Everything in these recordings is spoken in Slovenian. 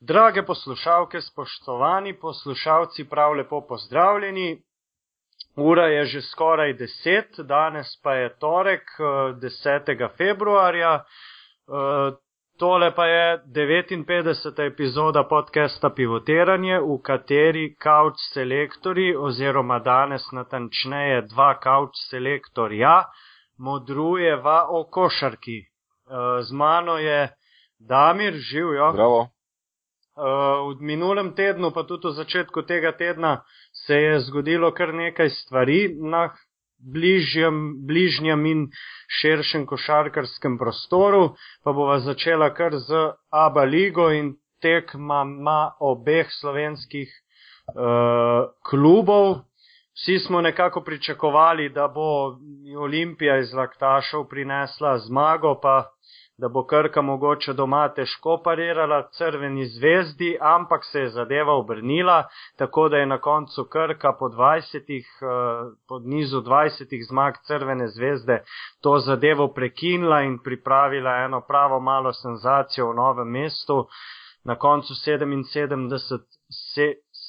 Drage poslušalke, spoštovani poslušalci, prav lepo pozdravljeni. Ura je že skoraj deset, danes pa je torek, 10. februarja. Eh, tole pa je 59. epizoda podcasta Pivotiranje, v kateri couch selektori oziroma danes natančneje dva couch selektorja modrujeva o košarki. Eh, z mano je Damir, živijo. Bravo. Uh, v minulem tednu, pa tudi v začetku tega tedna, se je zgodilo kar nekaj stvari na bližjem, bližnjem in širšem košarkarskem prostoru. Pa bova začela kar z Abba Ligo in tekmama obeh slovenskih uh, klubov. Vsi smo nekako pričakovali, da bo Olimpija iz Laktašov prinesla zmago, pa da bo Krka mogoče doma težko parirala crveni zvezdi, ampak se je zadeva obrnila, tako da je na koncu Krka po 20, eh, pod nizu 20 zmag crvene zvezde to zadevo prekinila in pripravila eno pravo malo senzacijo v novem mestu. Na koncu 77,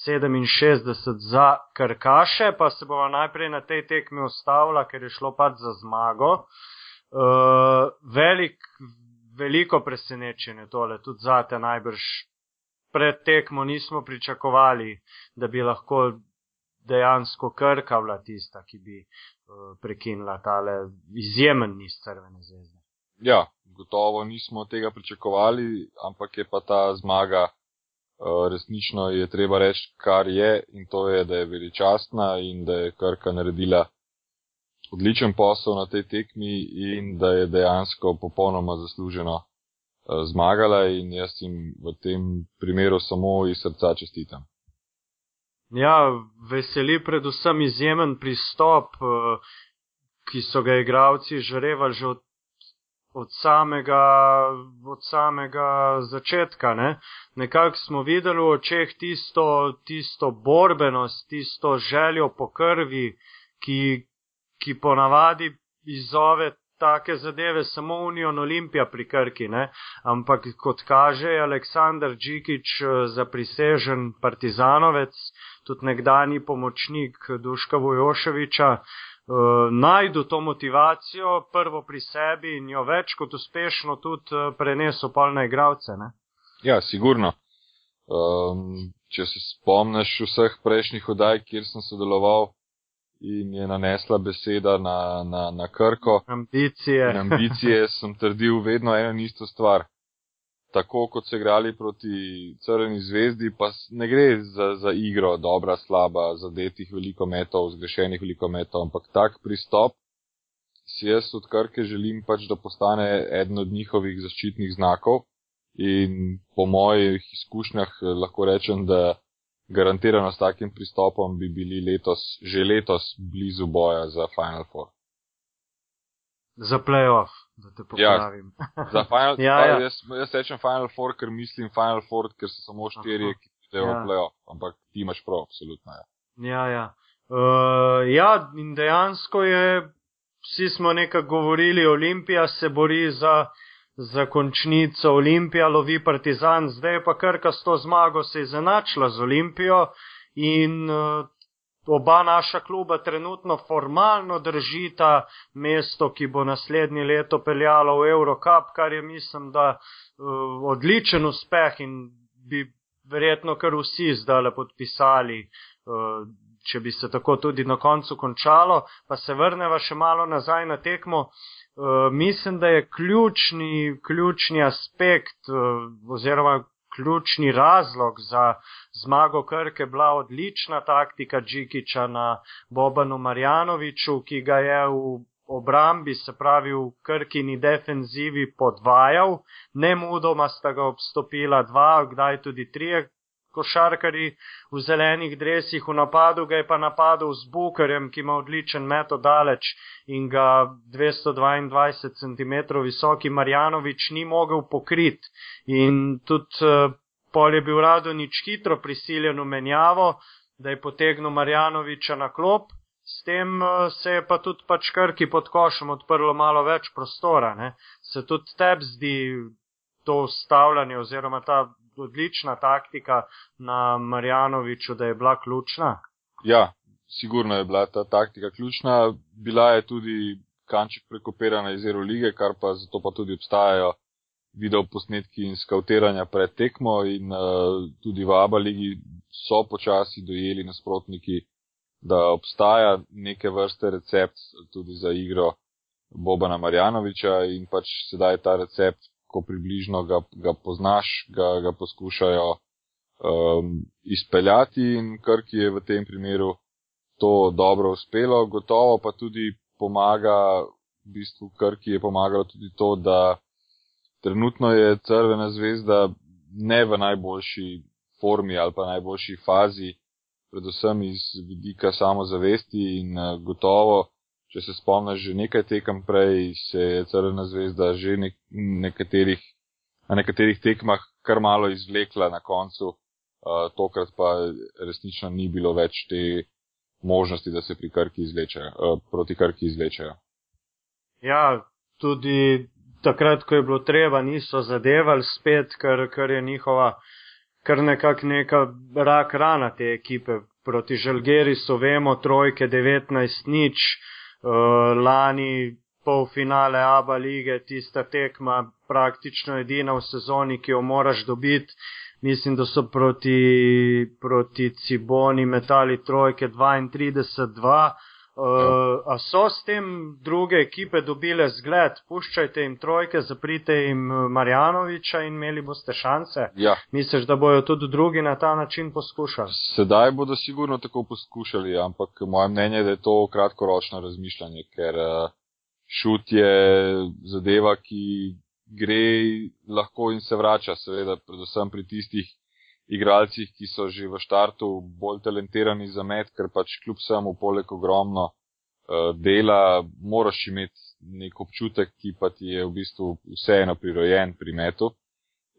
67 za Krkaše, pa se bomo najprej na tej tekmi ustavila, ker je šlo pač za zmago. Uh, velik, veliko presenečenje tole, tudi zate najbrž. Pred tekmo nismo pričakovali, da bi lahko dejansko krkavla tista, ki bi uh, prekinila tale izjemen niz crvene zvezde. Ja, gotovo nismo tega pričakovali, ampak je pa ta zmaga uh, resnično je treba reči, kar je in to je, da je veličastna in da je krka naredila odličen posel na tej tekmi in da je dejansko popolnoma zasluženo uh, zmagala in jaz jim v tem primeru samo iz srca čestitam. Ja, veseli predvsem izjemen pristop, uh, ki so ga igravci žrevali že od, od, samega, od samega začetka. Ne? Nekako smo videli v očeh tisto, tisto borbenost, tisto željo po krvi, ki, ki ponavadi izzove take zadeve samo Union Olimpija pri Krki, ne? ampak kot kaže je Aleksandr Džikič eh, zaprisežen partizanovec, tudi nekdani pomočnik Duška Vojoševiča, uh, najdu to motivacijo prvo pri sebi in jo več kot uspešno tudi uh, preneso pol na igravce. Ne? Ja, sigurno. Um, če se spomniš vseh prejšnjih oddaj, kjer sem sodeloval, in je nanesla beseda na, na, na krko. Ambicije. ambicije sem trdil vedno eno in isto stvar. Tako kot so igrali proti Crveni zvezdi, pa ne gre za, za igro, dobra, slaba, zadetih veliko metov, zgrešenih veliko metov, ampak tak pristop si jaz od Krke želim pač, da postane eden od njihovih zaščitnih znakov. In po mojih izkušnjah lahko rečem, da garantirano s takim pristopom bi bili letos, že letos blizu boja za Final Four. Za playoff, da te popravim. Ja, za Final Four, ja, ja. jaz, jaz rečem Final Four, ker mislim Final Four, ker so samo štiri, ki pridejo ja. v playoff, ampak ti imaš prav, absolutno. Ja, ja. Ja, uh, ja in dejansko je, vsi smo nekaj govorili, Olimpija se bori za za končnico Olimpija lovi Partizan, zdaj pa Krka s to zmago se je zanačila z Olimpijo in uh, oba naša kluba trenutno formalno držita mesto, ki bo naslednje leto peljalo v Eurocup, kar je mislim, da uh, odličen uspeh in bi verjetno kar vsi zdaj podpisali. Uh, Če bi se tako tudi na koncu končalo, pa se vrneva še malo nazaj na tekmo. Uh, mislim, da je ključni, ključni aspekt uh, oziroma ključni razlog za zmago Krke bila odlična taktika Džikiča na Bobanu Marjanoviču, ki ga je v obrambi, se pravi v Krkini defenzivi podvajal. Nemudoma sta ga obstopila dva, kdaj tudi trije košarkari v zelenih dresih, v napadu ga je pa napadel z Bukarjem, ki ima odličen meto daleč in ga 222 cm visoki Marjanovič ni mogel pokriti. In tudi uh, pol je bil Radonič hitro prisiljen v menjavo, da je potegnil Marjanoviča na klop. S tem uh, se je pa tudi pač krki pod košem odprlo malo več prostora. Ne? Se tudi tebi zdi to ustavljanje oziroma ta odlična taktika na Marjanoviču, da je bila ključna? Ja, sigurno je bila ta taktika ključna. Bila je tudi kanček prekopirana iz Eurolige, kar pa zato pa tudi obstajajo video posnetki in skautiranja pred tekmo in uh, tudi v Aba ligi so počasi dojeli nasprotniki, da obstaja neke vrste recept tudi za igro Bobana Marjanoviča in pač sedaj ta recept, ko približno ga, ga poznaš, ga, ga poskušajo um, izpeljati in Krki je v tem primeru to dobro uspelo. Gotovo pa tudi pomaga, v bistvu Krki je pomagalo tudi to, da trenutno je Crvena zvezda ne v najboljši formi ali pa najboljši fazi, predvsem iz vidika samozavesti in uh, gotovo če se spomniš, že nekaj tekem prej se je Crvena zvezda že nek, nekaterih, na nekaterih tekmah kar malo izvlekla na koncu, uh, tokrat pa resnično ni bilo več te možnosti, da se pri krki izvlečajo, uh, proti krki izvlečajo. Ja, tudi takrat, ko je bilo treba, niso zadevali spet, ker, ker je njihova kar nekak neka rak rana te ekipe. Proti Žalgeri so vemo trojke 19 nič, lani polfinale ABA lige, tista tekma praktično edina v sezoni, ki jo moraš dobiti. Mislim, da so proti, proti Ciboni metali trojke 32-2. Uh, a so s tem druge ekipe dobile zgled, puščajte jim trojke, zaprite jim eh, Marjanoviča in imeli boste šanse? Ja. Misliš, da bojo tudi drugi na ta način poskušali? Sedaj bodo sigurno tako poskušali, ampak moje mnenje je, da je to kratkoročno razmišljanje, ker uh, šut je zadeva, ki gre lahko in se vrača, seveda, predvsem pri tistih igralcih, ki so že v štartu bolj talentirani za met, ker pač kljub samo poleg ogromno uh, dela moraš imeti nek občutek, ki pa ti je v bistvu vseeno prirojen pri metu.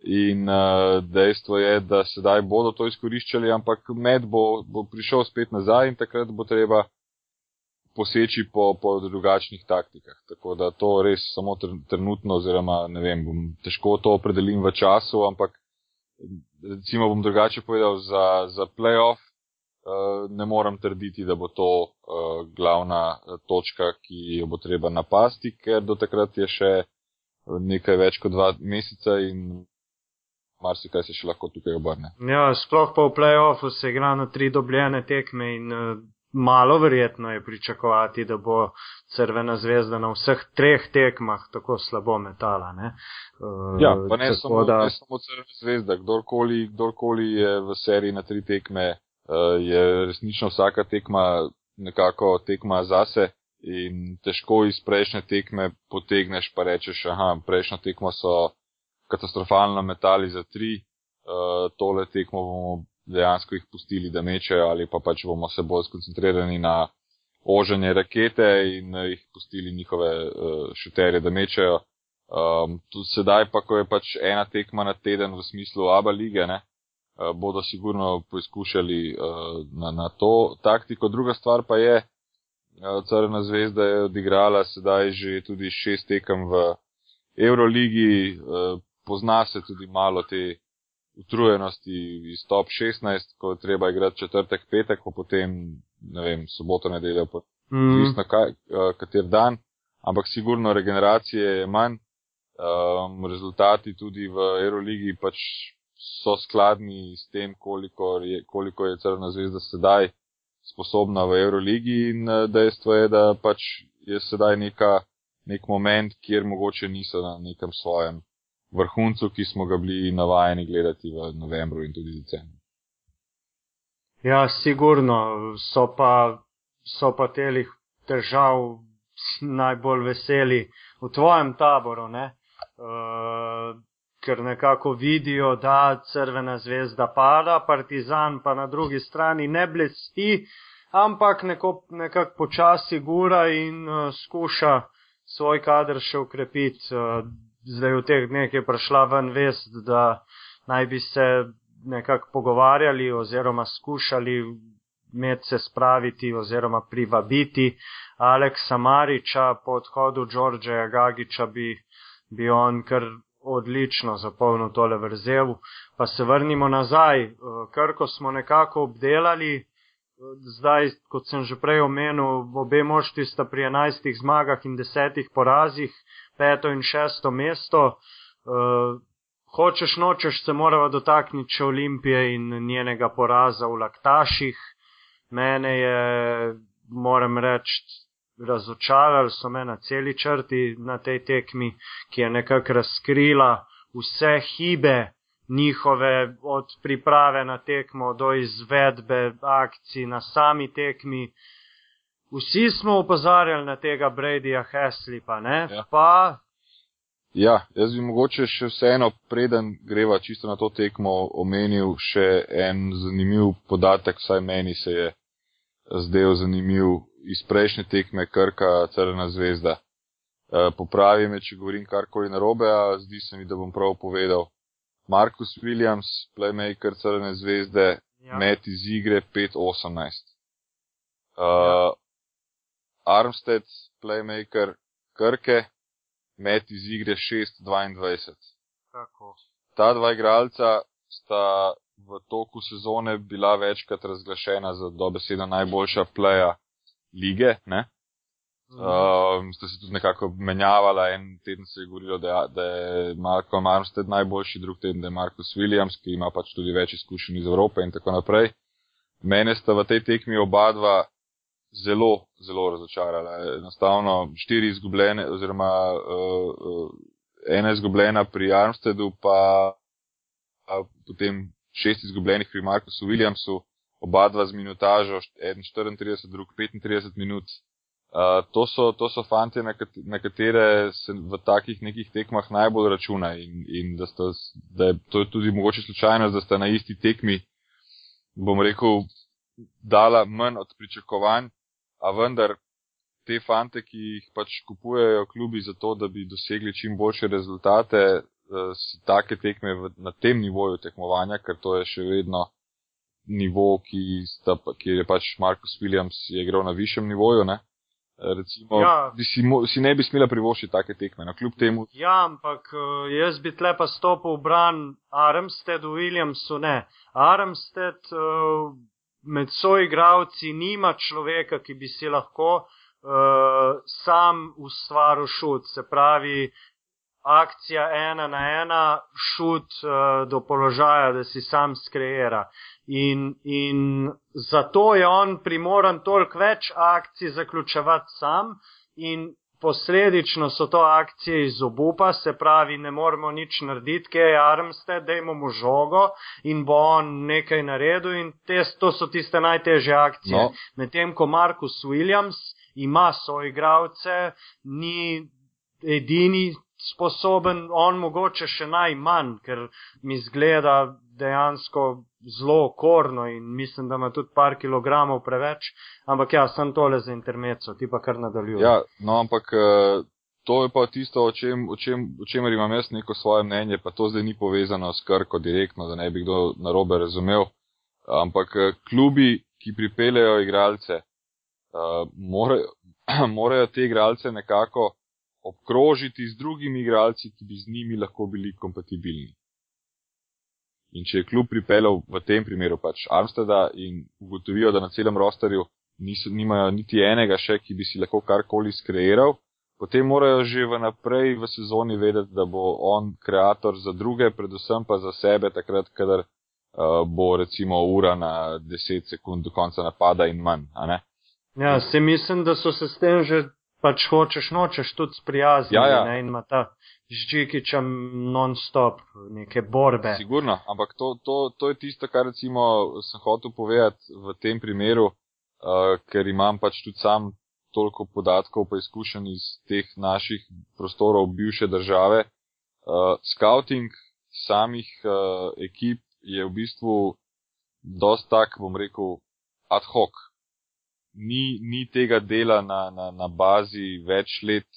In uh, dejstvo je, da sedaj bodo to izkoriščali, ampak med bo, bo prišel spet nazaj in takrat bo treba poseči po, po drugačnih taktikah. Tako da to res samo trenutno, oziroma ne vem, težko to opredelim v času, ampak recimo bom drugače povedal, za, za playoff uh, ne morem trditi, da bo to uh, glavna eh, točka, ki jo bo treba napasti, ker do takrat je še nekaj več kot dva meseca in marsikaj se še lahko tukaj obrne. Ja, sploh pa v playoffu se igra na tri dobljene tekme in uh, malo verjetno je pričakovati, da bo Crvena zvezda na vseh treh tekmah tako slabo metala. Ne? Uh, ja, pa ne samo, da... ne samo Crvena zvezda, kdorkoli, kdorkoli je v seriji na tri tekme, uh, je resnično vsaka tekma nekako tekma zase. In težko iz prejšnje tekme potegneš, pa rečeš, aha, prejšnjo tekmo so katastrofalno metali za tri, uh, tole tekmo bomo dejansko jih pustili, da mečejo, ali pa pač bomo se bolj skoncentrirani na oženje rakete in eh, jih pustili njihove uh, šuterje, da mečejo. Um, tudi sedaj pa, ko je pač ena tekma na teden v smislu ABA lige, ne, uh, bodo sigurno poizkušali uh, na, na to taktiko. Druga stvar pa je, uh, Crna zvezda je odigrala sedaj že tudi šest tekem v Euroligi, uh, pozna se tudi malo te utrujenosti iz top 16, ko je treba igrati četrtek, petek, pa potem, ne vem, soboto, nedeljo, pa odvisno, mm. kater dan, ampak sigurno regeneracije je manj, um, rezultati tudi v Euroligi pač so skladni s tem, koliko je, koliko je Crna zvezda sedaj sposobna v Euroligi in uh, dejstvo je, da pač je sedaj neka, nek moment, kjer mogoče niso na nekem svojem vrhuncu, ki smo ga bili navajeni gledati v novembru in tudi decembru. Ja, sigurno so pa, so pa telih težav najbolj veseli v tvojem taboru, ne? Uh, ker nekako vidijo, da crvena zvezda pada, partizan pa na drugi strani ne blesti, ampak nekako počasi gura in uh, skuša svoj kader še ukrepiti. Uh, zdaj v teh dneh je prišla ven vest, da naj bi se nekako pogovarjali oziroma skušali med se spraviti oziroma privabiti Aleksa Mariča po odhodu Đorđeja Gagiča bi, bi on kar odlično zapolnil tole vrzel. Pa se vrnimo nazaj, Krko smo nekako obdelali. Zdaj, kot sem že prej omenil, obe moštvi sta pri 11 zmagah in 10 porazih, peto in šesto mesto. Uh, hočeš nočeš se morava dotakniti še Olimpije in njenega poraza v Laktaših. Mene je, moram reči, razočarali so me na celi črti na tej tekmi, ki je nekako razkrila vse hibe njihove od priprave na tekmo do izvedbe akcij na sami tekmi. Vsi smo upozarjali na tega Bradyja Heslipa, ne? Ja. Pa. Ja, jaz bi mogoče še vseeno, preden greva čisto na to tekmo, omenil še en zanimiv podatek, vsaj meni se je zdel zanimiv iz prejšnje tekme Krka Crna zvezda. E, popravi me, če govorim karkoli narobe, a zdi se mi, da bom prav povedal. Markus Williams, playmaker Crne zvezde, Ja. met iz igre 5-18. Uh, Ja. Armstead, playmaker Krke, met iz igre 6-22. Kako? Ta dva igralca sta v toku sezone bila večkrat razglašena za dobesedno najboljša pleja lige. Ne? Mhm. Um, sta se tudi nekako menjavala, en teden se je govorilo, da, da je Malcolm Armstead najboljši, drug teden, da je Markus Williams, ki ima pač tudi več izkušenj iz Evrope in tako naprej. Mene sta v tej tekmi oba dva zelo, zelo razočarala. Enostavno štiri izgubljene, oziroma uh, uh, ena izgubljena pri Armsteadu, pa, pa potem šest izgubljenih pri Markusu Williamsu, oba dva z minutažo, eden 34, drug 35 minut. Uh, to, so, to so fanti, na, kat na katere se v takih nekih tekmah najbolj računa in, in da, sta, da je to tudi mogoče slučajnost, da sta na isti tekmi, bom rekel, dala manj od pričakovanj, a vendar te fante, ki jih pač kupujejo klubi za to, da bi dosegli čim boljše rezultate, uh, si take tekme v, na tem nivoju tekmovanja, ker to je še vedno nivo, ki, sta, kjer je pač Markus Williams je igral na višjem nivoju, ne? Recimo, Ja. si, mo- si ne bi smela privoščiti take tekme. No, kljub temu, Ja, ampak eh, jaz bi tle pa stopil v bran Armsteadu, Williamsu ne. Armstead eh, med soigravci nima človeka, ki bi si lahko uh, sam ustvaril šut, se pravi akcija ena na ena, šut uh, do položaja, da si sam skreira. In, in zato je on primoran toliko več akcij zaključevati sam in posledično so to akcije iz obupa, se pravi, ne moremo nič narediti, kje je Armstead, dajmo mu žogo in bo on nekaj naredil in te, to so tiste najtežje akcije. No. Medtem ko Markus Williams ima soigravce, ni edini sposoben, on mogoče še najmanj, ker mi zgleda dejansko zelo okorno in mislim, da ima tudi par kilogramov preveč, ampak ja, sem tole za intermeco, ti pa kar nadaljuj. Ja, no, ampak eh, to je pa tisto, o, čem, o, čem, o čemer imam jaz neko svoje mnenje, pa to zdaj ni povezano s krko direktno, da ne bi kdo narobe razumel. Ampak eh, klubi, ki pripeljejo igralce, eh, morajo, morajo te igralce nekako obkrožiti z drugimi igralci, ki bi z njimi lahko bili kompatibilni. In če je klub pripeljal v tem primeru pač Armsteda in ugotovijo, da na celem rosterju niso, nimajo niti enega še, ki bi si lahko karkoli skreiral, potem morajo že vnaprej v sezoni vedeti, da bo on kreator za druge, predvsem pa za sebe, takrat, kadar uh, bo recimo ura na 10 sekund do konca napada in manj. Ja, se mislim, da so se s tem že pač hočeš nočeš tudi sprijazniti Ja, ja. ne, in ima ta z Džikičem non-stop neke borbe. Sigurno, ampak to, to, to je tisto, kar recimo sem hotel povedati v tem primeru, uh, ker imam pač tudi sam toliko podatkov pa izkušenj iz teh naših prostorov bivše države. Uh, scouting samih uh, ekip je v bistvu dost tak, bom rekel, ad hoc. Ni, ni tega dela na, na, na bazi več let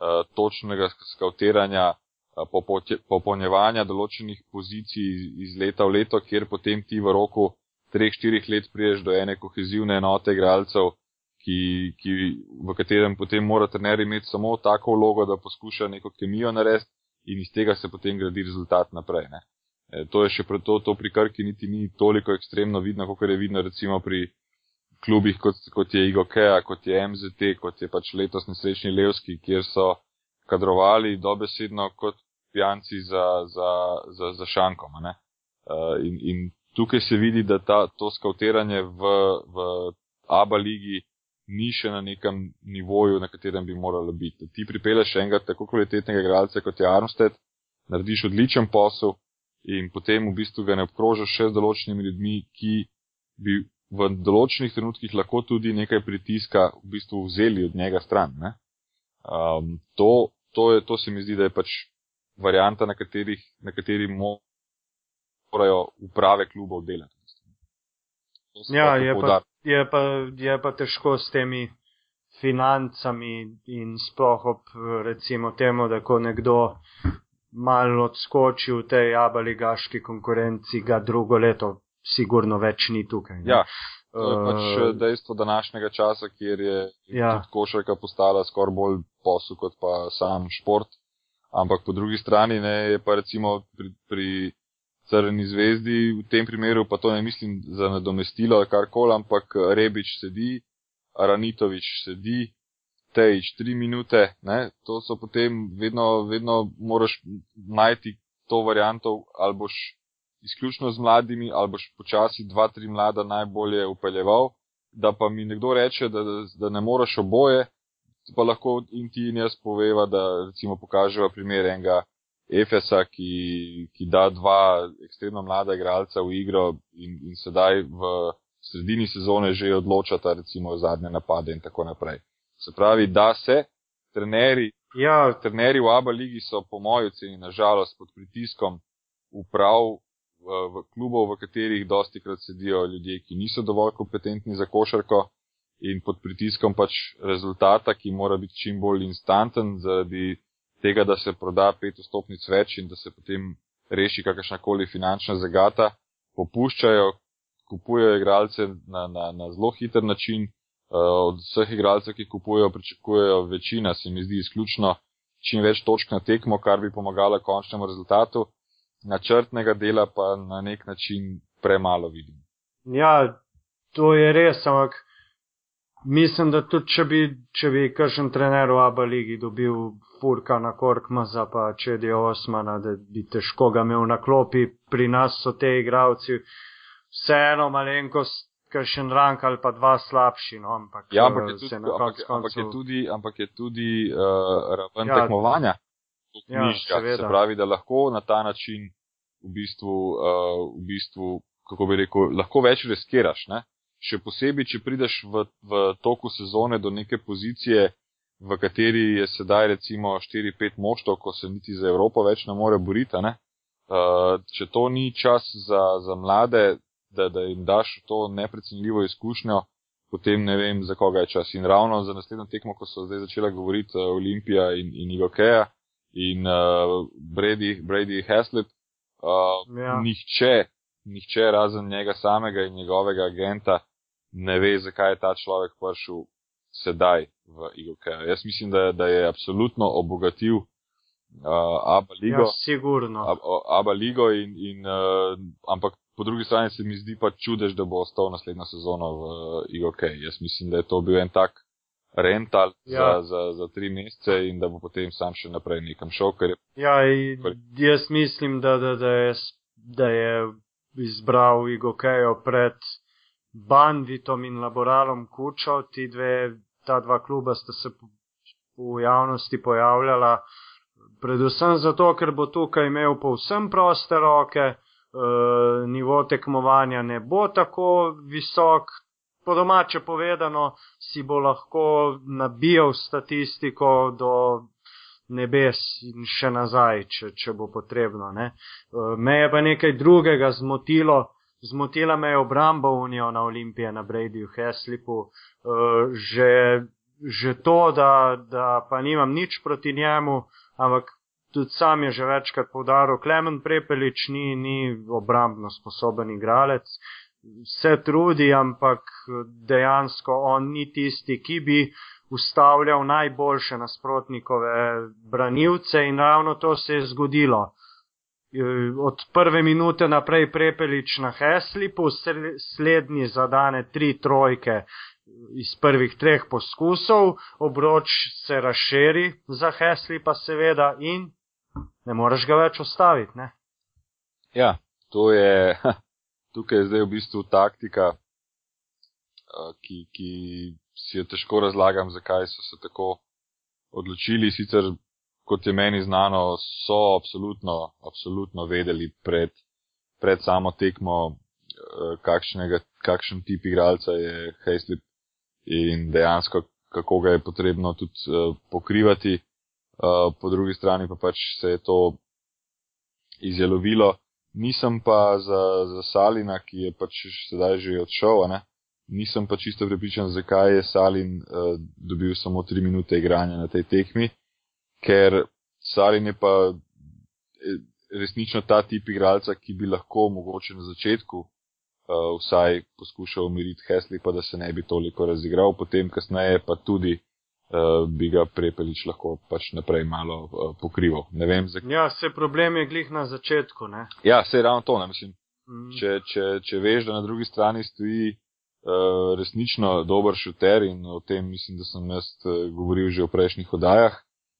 uh, točnega skautiranja, uh, popote- popolnjevanja določenih pozicij iz, iz leta v leto, kjer potem ti v roku 3-4 let priješ do ene kohezivne enote igralcev, ki, ki, v katerem potem mora trener imeti samo tako vlogo, da poskuša neko kemijo narediti in iz tega se potem gradi rezultat naprej. Ne. E, to je še pre to, to pri Krki niti ni toliko ekstremno vidno, kot je vidno recimo pri klubih, kot, kot je Igokea, kot je MZT, kot je pač letos nesrečni Levski, kjer so kadrovali dobesedno kot pijanci za, za, za, za šankom. Uh, in, in tukaj se vidi, da ta, to skautiranje v, v ABA ligi ni še na nekem nivoju, na katerem bi moralo biti. Ti pripeleš enega tako kvalitetnega igralca kot je Armstead, narediš odličen posel in potem v bistvu ga ne obkrožaš še z določenimi ljudmi, ki bi v določenih trenutkih lahko tudi nekaj pritiska v bistvu vzeli od njega stran. Um, to, to, je, to se mi zdi, da je pač varianta, na, katerih, na kateri morajo uprave klubov delati. Ja, je pa, je, pa, je pa težko s temi financami in sploh ob recimo temu, da ko nekdo malo odskoči v tej abaligaški konkurenci, ga drugo leto sigurno več ni tukaj. Ne? Ja. To je pač uh, dejstvo današnjega časa, kjer je ja. košarka postala skoraj bolj posel kot pa sam šport. Ampak po drugi strani ne, je pa recimo pri, pri Crveni zvezdi, v tem primeru pa to ne mislim za nadomestilo ali karkoli, ampak Rebič sedi, Aranitovič sedi, Tejič tri minute, ne, to so potem vedno, vedno moraš najti to varianto, ali boš izključno z mladimi, ali boš počasi dva, tri mlada najbolje upeljeval, da pa mi nekdo reče, da, da, da ne moreš oboje, pa lahko in ti in jaz poveva, da recimo pokaževa primer enega Efesa, ki, ki da dva ekstremno mlada igralca v igro in, in sedaj v sredini sezone že odločata recimo zadnje napade in tako naprej. Se pravi, da se treneri, ja. treneri v ABA ligi so po moji oceni nažalost pod pritiskom uprav v, v klubov, v katerih dosti krat sedijo ljudje, ki niso dovolj kompetentni za košarko in pod pritiskom pač rezultata, ki mora biti čim bolj instanten zaradi tega, da se proda pet vstopnic več in da se potem reši kakršnakoli finančna zagata, popuščajo, kupujejo igralce na, na, na zelo hiter način. Uh, od vseh igralcev, ki kupujejo, pričakujejo večina, se mi zdi izključno čim več točk na tekmo, kar bi pomagalo končnemu rezultatu. Načrtnega dela pa na nek način premalo vidim. Ja, to je res, ampak mislim, da tudi če bi, če bi kakšen trener v Abu Leiji dobil furka na Korkmaza, pa če je Osmana, da bi težko ga imel na klopi, pri nas so te igravci vseeno malenkost. Še en rank ali pa dva slabši, no, ampak, ja, ampak, je tudi, ampak, koncu... ampak je tudi, ampak je tudi uh, raven ja, tekmovanja. Ja, se pravi, da lahko na ta način v bistvu, uh, v bistvu kako bi rekel, lahko več riskiraš. Ne? še posebej, če prideš v, v toku sezone do neke pozicije, v kateri je sedaj recimo 4-5 moštov, ko se niti za Evropo več ne more boriti. Ne? Uh, če to ni čas za, za mlade, da, da jim daš to neprecenljivo izkušnjo, potem ne vem, za koga je čas. In ravno za naslednjo tekmo, ko so zdaj začela govoriti uh, Olimpija in, in Igokeja in uh, Brady, Brady Haslett, uh, ja. nihče, nihče razen njega samega in njegovega agenta ne ve, zakaj je ta človek prišel sedaj v IGOK. Jaz mislim, da, da je absolutno obogatil uh, Abba Ligo. Ja, sigurno. Ab, Abba Ligo in, in uh, ampak po drugi strani se mi zdi pa čudež, da bo ostal naslednjo sezono v IGOK. Jaz mislim, da je to bil en tak rental ja. za, za, za tri mesece in da bo potem sam še naprej nekam šel. Je... Ja, jaz mislim, da, da, da, je, da je izbral IGOK-jo pred Banvitom in Laboralom Kučo, ti dve, ta dva kluba sta se v javnosti pojavljala, predvsem zato, ker bo tukaj imel povsem proste roke, eh, nivo tekmovanja ne bo tako visok, po domače povedano, si bo lahko nabijal statistiko do nebes in še nazaj, če, če bo potrebno. Ne. Eh, me je pa nekaj drugega zmotilo, zmotila me je obramba Unijo na Olimpije, na Bradyju, Heslipu, uh, že, že to, da, da pa nimam nič proti njemu, ampak tudi sam je že večkrat povdaril, Klemen Prepelič ni, ni obrambno sposoben igralec, se trudi, ampak dejansko on ni tisti, ki bi ustavljal najboljše nasprotnikove branilce in ravno to se je zgodilo. Od prve minute naprej prepelič na Heslipu, slednji zadane tri trojke iz prvih treh poskusov, obroč se razširi za Heslipa seveda in ne moreš ga več ostaviti. Ne? Ja, to je, tukaj je zdaj v bistvu taktika, ki, ki si jo težko razlagam, zakaj so se tako odločili. Sicer, kot je meni znano, so absolutno, absolutno vedeli pred, pred samo tekmo, kakšen tip igralca je Heislip in dejansko, kako ga je potrebno tudi uh, pokrivati. Uh, po drugi strani pa pač se je to izjelovilo. Nisem pa za, za Salina, ki je pač sedaj že odšel, nisem pa čisto pripričan, zakaj je Salin uh, dobil samo tri minute igranja na tej tekmi, ker Salin je pa resnično ta tip igralca, ki bi lahko mogoče na začetku uh, vsaj poskušal umiriti Hesli, pa da se ne bi toliko razigral, potem kasneje pa tudi uh, bi ga prepelič lahko pač naprej malo uh, pokrival. Vem, zak... Ja, se problem je glih na začetku. Ne? Ja, se je ravno to, ne mislim. Mm. Če, če, če veš, da na drugi strani stoji uh, resnično dober šuter in o tem mislim, da sem jaz govoril že v prejšnjih odajah.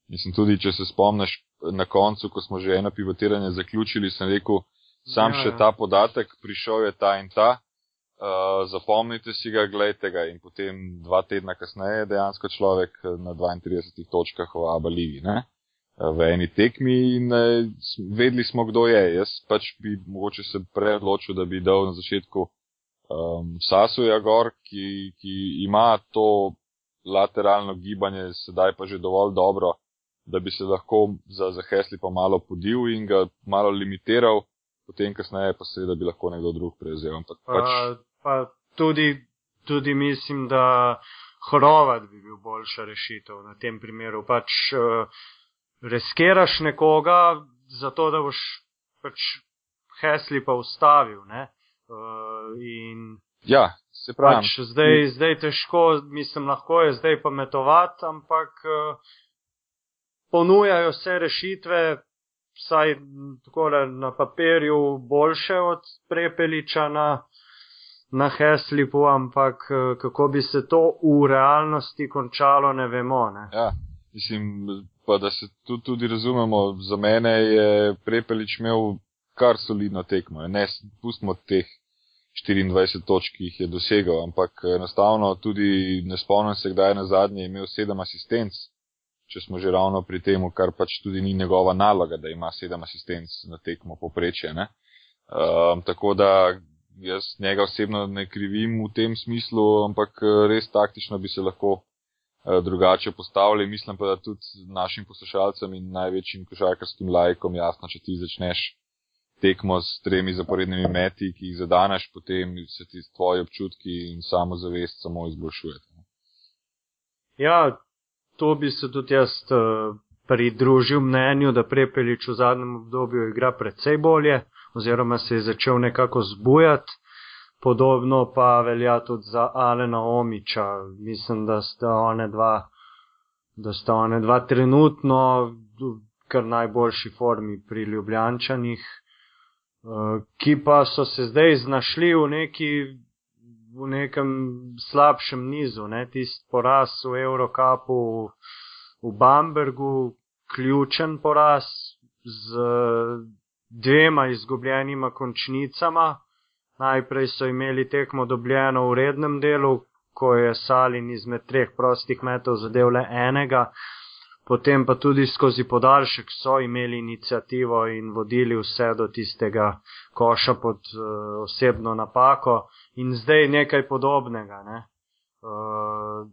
Mislim tudi, če se spomniš na koncu, ko smo že eno pivotiranje zaključili, sem rekel, sam ja, še ja. ta podatek, prišel je ta in ta, uh, zapomnite si ga, gledajte ga in potem dva tedna kasneje dejansko človek na 32 točkah v Aba Ligi, ne? v eni tekmi in uh, vedeli smo, kdo je. Jaz pač bi mogoče se preodločil, da bi dal na začetku um, Sasuja gor, ki, ki ima to lateralno gibanje, sedaj pa že dovolj dobro, da bi se lahko za, za Hesli pa malo podil in ga malo limitiral potem kasneje pa seveda bi lahko nekdo drug prevzel. Ampak pač... pa, pa tudi, tudi mislim, da Hrovat bi bil boljša rešitev na tem primeru. Pač uh, reskeraš nekoga, zato da boš pač Hesli pa ustavil. Uh, in ja, se pravi. Pač zdaj, zdaj težko, mislim, lahko je zdaj pametovati, ampak uh, ponujajo se rešitve, vsaj takole na papirju boljše od prepeliča na, na Heslipu, ampak eh, kako bi se to v realnosti končalo, ne vemo. Ne? Ja, mislim, pa da se tu tudi razumemo, za mene je prepelič imel kar solidno tekmo. Ne pustimo teh 24 točk, ki jih je dosegal, ampak enostavno tudi ne spomnim se, kdaj je na zadnje imel sedem asistenc če smo že ravno pri tem, kar pač tudi ni njegova naloga, da ima sedem asistenc na tekmo poprečje. Um, tako da jaz njega osebno ne krivim v tem smislu, ampak res taktično bi se lahko uh, drugače postavili. Mislim pa, da tudi našim poslušalcem in največjim košarkarskim lajkom jasno, če ti začneš tekmo s tremi zaporednimi meti, ki jih zadaneš, potem se ti tvoji občutki in samozavest samo izboljšujete. Ja, to bi se tudi jaz uh, pridružil mnenju, da Prepelič v zadnjem obdobju igra precej bolje, oziroma se je začel nekako zbujati. Podobno pa velja tudi za Alena Omiča. Mislim, da sta one dva, da sta one dva trenutno v kar najboljši formi pri Ljubljančanih, uh, ki pa so se zdaj znašli v neki v nekem slabšem nizu, ne? tisti poraz v Eurocapu v Bambergu, ključen poraz z dvema izgubljenima končnicama. Najprej so imeli tekmo dobljeno v rednem delu, ko je Salin izmed treh prostih metov zadev le enega, potem pa tudi skozi podaljšek so imeli inicijativo in vodili vse do tistega koša pod uh, osebno napako in zdaj nekaj podobnega. Ne? Uh,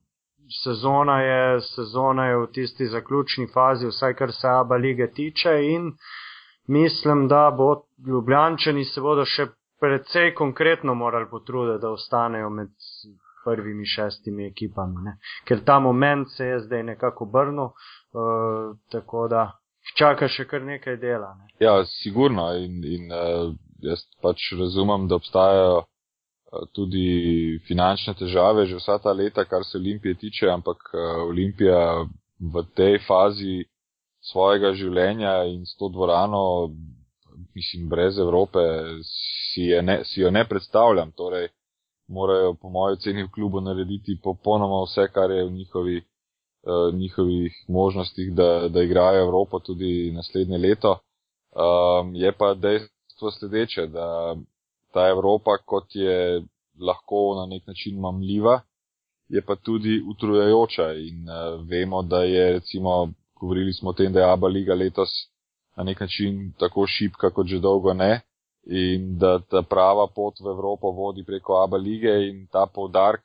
sezona, je, sezona je v tisti zaključni fazi, vsaj kar se Aba lige tiče in mislim, da bo Ljubljančani se bodo še precej konkretno morali potruditi, da ostanejo med prvimi šestimi ekipami, ne? ker ta moment se je zdaj nekako obrnil, uh, tako da čaka še kar nekaj dela. Ne? Ja, sigurno in, in uh, jaz pač razumem, da obstajajo tudi finančne težave že vsa ta leta, kar se Olimpije tiče, ampak Olimpija v tej fazi svojega življenja in s to dvorano, mislim, brez Evrope, si, ne, si jo ne predstavljam. Torej, morajo, po mojem oceni, v klubu narediti popolnoma vse, kar je v njihovi, uh, njihovih možnostih, da, da igrajo Evropo tudi naslednje leto. Um, je pa dejstvo sledeče, da ta Evropa, kot je lahko na nek način mamljiva, je pa tudi utrujajoča in uh, vemo, da je recimo, govorili smo o tem, da je Aba Liga letos na nek način tako šipka, kot že dolgo ne in da ta prava pot v Evropo vodi preko Aba lige in ta povdark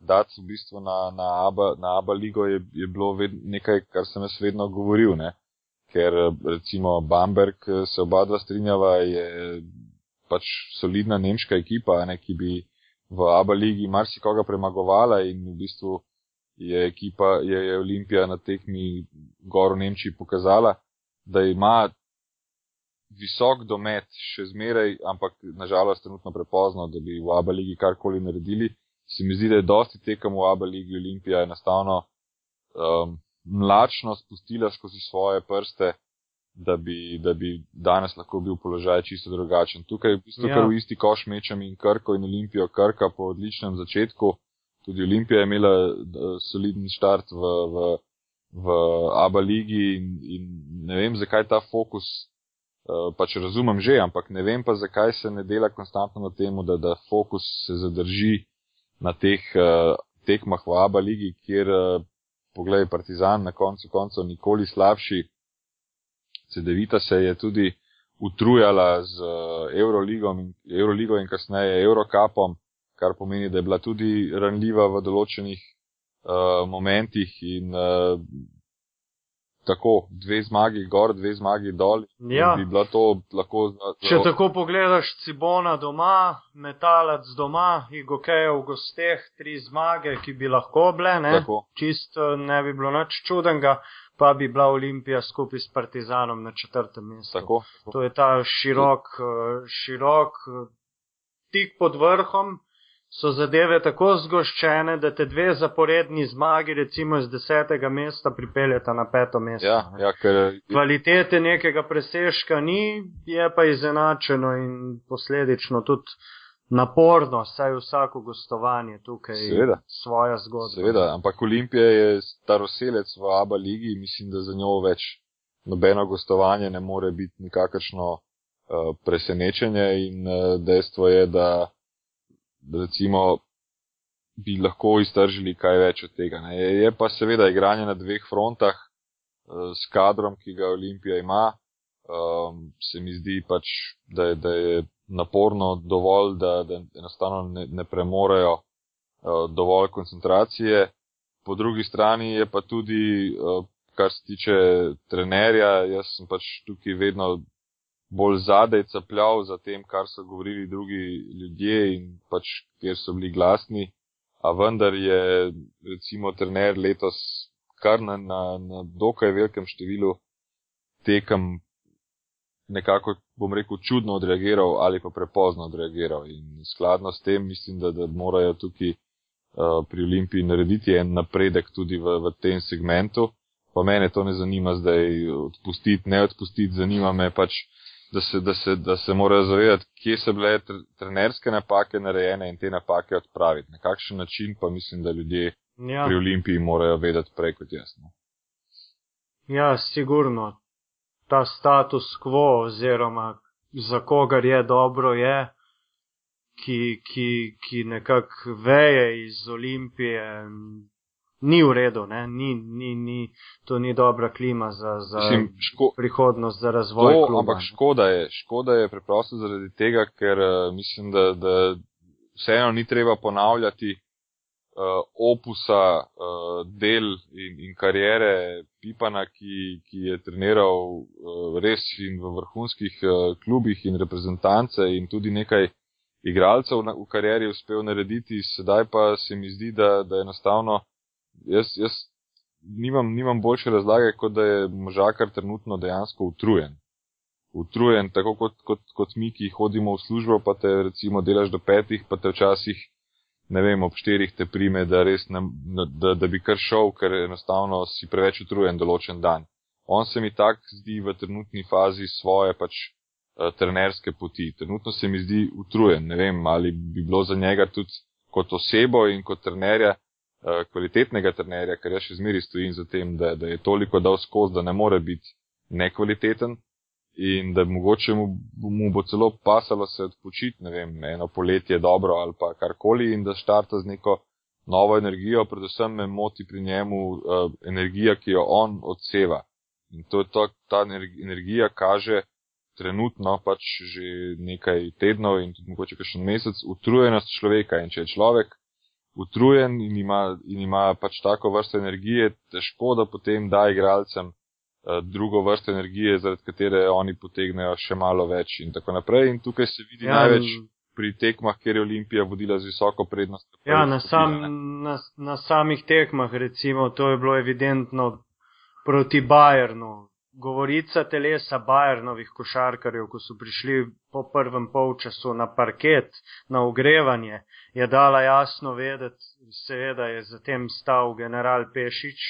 dati v bistvu na, na, Aba, na Aba ligo je, je bilo ved, nekaj, kar sem jaz vedno govoril, ne? ker recimo Bamberg se oba dva strinjava, je pač solidna nemška ekipa, ne, ki bi v Aba ligi marsikoga premagovala in v bistvu je ekipa, je, je Olimpija na tekmi gor v Nemčiji pokazala, da ima visok domet še zmeraj, ampak nažalost trenutno prepozno, da bi v Aba ligi karkoli naredili. Se mi zdi, da je dosti tekem v Aba ligi Olimpija enostavno um, mlačno spustila skozi svoje prste, da bi, da bi danes lahko bil položaj čisto drugačen. Tukaj v bistvu ja. kar v isti koš mečem in Krko in Olimpijo Krka po odličnem začetku. Tudi Olimpija je imela soliden štart v, v, v Aba ligi in, in ne vem, zakaj ta fokus Eh, pač razumem že, ampak ne vem pa, zakaj se ne dela konstantno na tem, da, da fokus se zadrži na teh uh, tekmah v Aba ligi, kjer, uh, pogledaj, Partizan na koncu koncev nikoli slabši. CD-vita se je tudi utrujala z uh, Euroligo in, Euroligo in kasneje Eurocapom, kar pomeni, da je bila tudi ranljiva v določenih uh, momentih in uh, tako, dve zmagi gor, dve zmagi dol. Ja. Bi bilo to lahko. Zelo... Če tako pogledaš, Cibona doma, Metalec doma, Igokeja v gosteh, tri zmage, ki bi lahko bile, ne? Čist ne bi bilo nič čudenga, pa bi bila Olimpija skupaj s Partizanom na četrtem mestu. Tako. To je ta širok, širok, tik pod vrhom so zadeve tako zgoščene, da te dve zaporedni zmagi, recimo iz desetega mesta, pripeljeta na peto mesto. Ja, ja, ker... Kvalitete nekega presežka ni, je pa izenačeno in posledično tudi naporno, saj vsako gostovanje tukaj Seveda. svoja zgodba. Seveda, ampak Olimpija je staroselec v Aba ligi, mislim, da za njo več nobeno gostovanje ne more biti nikakršno uh, presenečenje in uh, dejstvo je, da recimo, bi lahko iztržili kaj več od tega. Ne. Je pa seveda igranje na dveh frontah eh, s kadrom, ki ga Olimpija ima. Um, se mi zdi pač, da je, da je naporno dovolj, da, da enostavno ne, ne premorejo uh, dovolj koncentracije. Po drugi strani je pa tudi, uh, kar se tiče trenerja, jaz sem pač tukaj vedno bolj zadej capljal za tem, kar so govorili drugi ljudje in pač kjer so bili glasni. A vendar je recimo trener letos kar na, na, na dokaj velikem številu tekem nekako, bom rekel, čudno odreagiral ali pa prepozno odreagiral. In skladno s tem mislim, da, da morajo tukaj uh, pri Olimpiji narediti en napredek tudi v, v tem segmentu. Pa mene to ne zanima zdaj odpustiti, ne odpustiti, zanima me pač da se, da se, da se morajo zavedati, kje so bile trenerske napake narejene in te napake odpraviti. Na kakšen način pa mislim, da ljudje ja. pri Olimpiji morajo vedeti prej kot jasno. Ja, sigurno. Ta status quo oziroma za kogar je dobro je, ki, ki, ki nekako veje iz Olimpije, ni v redu, ni, ni, ni, to ni dobra klima za, za Mislim, ško, prihodnost, za razvoj. To, kluba, ampak škoda je, škoda je preprosto zaradi tega, ker uh, mislim, da, da vseeno ni treba ponavljati uh, opusa uh, del in, in karijere Pipana, ki, ki je treniral uh, res in v vrhunskih uh, klubih in reprezentance in tudi nekaj. Igralcev v karieri uspel narediti, sedaj pa se mi zdi, da, da enostavno jaz, jaz nimam, nimam boljše razlage, kot da je možakar trenutno dejansko utrujen. utrujen, tako kot, kot, kot mi, ki hodimo v službo, pa te recimo delaš do petih, pa te včasih, ne vem, ob štirih te prime, da ne, da, da bi kar šel, ker enostavno si preveč utrujen določen dan. On se mi tak zdi v trenutni fazi svoje pač uh, trenerske poti. Trenutno se mi zdi utrujen, ne vem, ali bi bilo za njega tudi kot osebo in kot trenerja, uh, kvalitetnega trenerja, ker jaz še zmeri stojim za tem, da, da je toliko dal skozi, da ne more biti nekvaliteten in da mogoče mu, mu bo celo pasalo se odpočiti, ne vem, eno poletje dobro ali pa karkoli in da štarta z neko novo energijo, predvsem me moti pri njemu uh, energija, ki jo on odseva. In to je to, ta energija kaže trenutno pač že nekaj tednov in tudi mogoče še mesec utrujenost človeka in če je človek utrujen in ima, in ima pač tako vrsto energije, težko da potem da igralcem Eh, drugo vrsto energije, zaradi katere oni potegnejo še malo več in tako naprej. In tukaj se vidi ja, največ pri tekmah, kjer je Olimpija vodila z visoko prednost. Ja, na, sam, na, na samih tekmah, recimo, to je bilo evidentno proti Bajernu. Govorica telesa Bajernovih košarkarjev, ko so prišli po prvem polčasu na parket, na ogrevanje, je dala jasno vedeti, seveda je zatem stal general Pešič,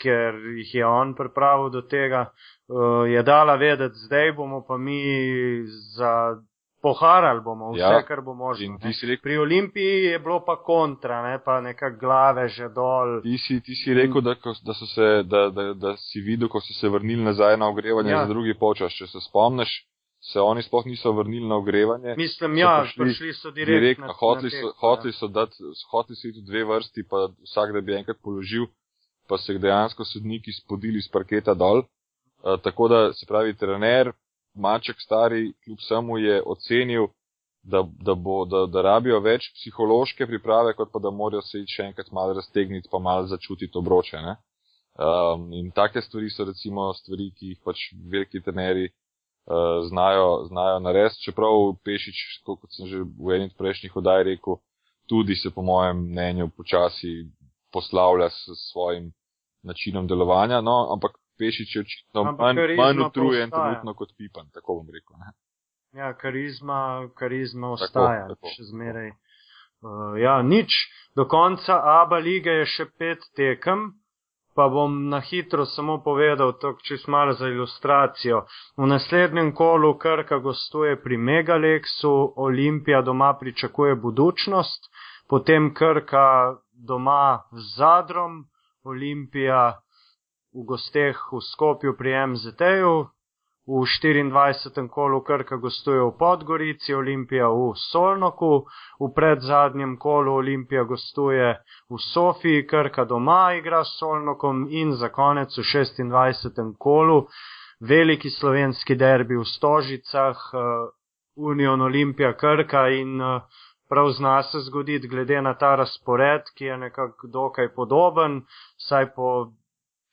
ker jih je on pripravil do tega, uh, je dala vedeti, zdaj bomo pa mi za poharali bomo vse, ja, kar bo možno. Rekel, Pri Olimpiji je bilo pa kontra, ne pa neka glave že dol. Ti si, ti si rekel, da, da, se, da, da, da si videl, ko so se vrnili nazaj na ogrevanje ja. za drugi počas. Če se spomniš, se oni sploh niso vrnili na ogrevanje. Mislim, ja, prišli, prišli so direktno. Direkt, hoteli so, hoteli so dati, hoteli so iti v dve vrsti, pa vsak, da bi enkrat položil pa se dejansko sodniki spodili z parketa dol. Uh, tako da se pravi, trener, maček stari, kljub samo je ocenil, da, da, bo, da, da rabijo več psihološke priprave, kot pa da morajo se še enkrat malo raztegniti, pa malo začutiti obroče. Um, in take stvari so recimo stvari, ki jih pač veliki treneri uh, znajo, znajo narediti, čeprav Pešič, kot sem že v enih prejšnjih oddaj rekel, tudi se po mojem mnenju počasi poslavlja s svojim načinom delovanja, no, ampak Pešič je očitno manj, manj utrujen trenutno kot Pipan, tako bom rekel. Ne. Ja, karizma, karizma ostaja, tako, tako, še zmeraj. Uh, ja, nič, do konca ABA lige je še pet tekem, pa bom na hitro samo povedal, to čez malo za ilustracijo. V naslednjem kolu Krka gostuje pri Megalexu, Olimpija doma pričakuje budučnost, potem Krka doma z Zadrom, Olimpija v gosteh v Skopju pri MZT-ju, v 24. kolu Krka gostuje v Podgorici, Olimpija v Solnoku, v predzadnjem kolu Olimpija gostuje v Sofiji, Krka doma igra s Solnokom in za konec v 26. kolu veliki slovenski derbi v Stožicah, uh, Union Olimpija Krka in uh, prav zna se zgoditi, glede na ta razpored, ki je nekako dokaj podoben, saj po,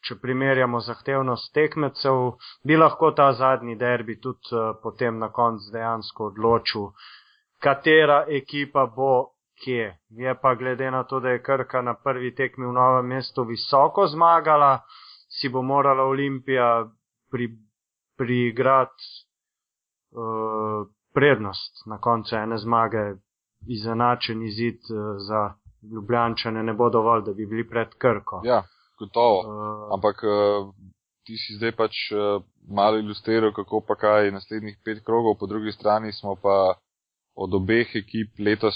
če primerjamo zahtevnost tekmecev, bi lahko ta zadnji derbi tudi uh, potem na koncu dejansko odločil, katera ekipa bo kje. Je pa glede na to, da je Krka na prvi tekmi v novem mestu visoko zmagala, si bo morala Olimpija pri, priigrati uh, prednost na koncu ene zmage izenačen izid eh, za Ljubljančane ne bo dovolj, da bi bili pred Krko. Ja, gotovo. Uh, Ampak uh, ti si zdaj pač uh, malo ilustriral, kako pa kaj naslednjih pet krogov, po drugi strani smo pa od obeh ekip letos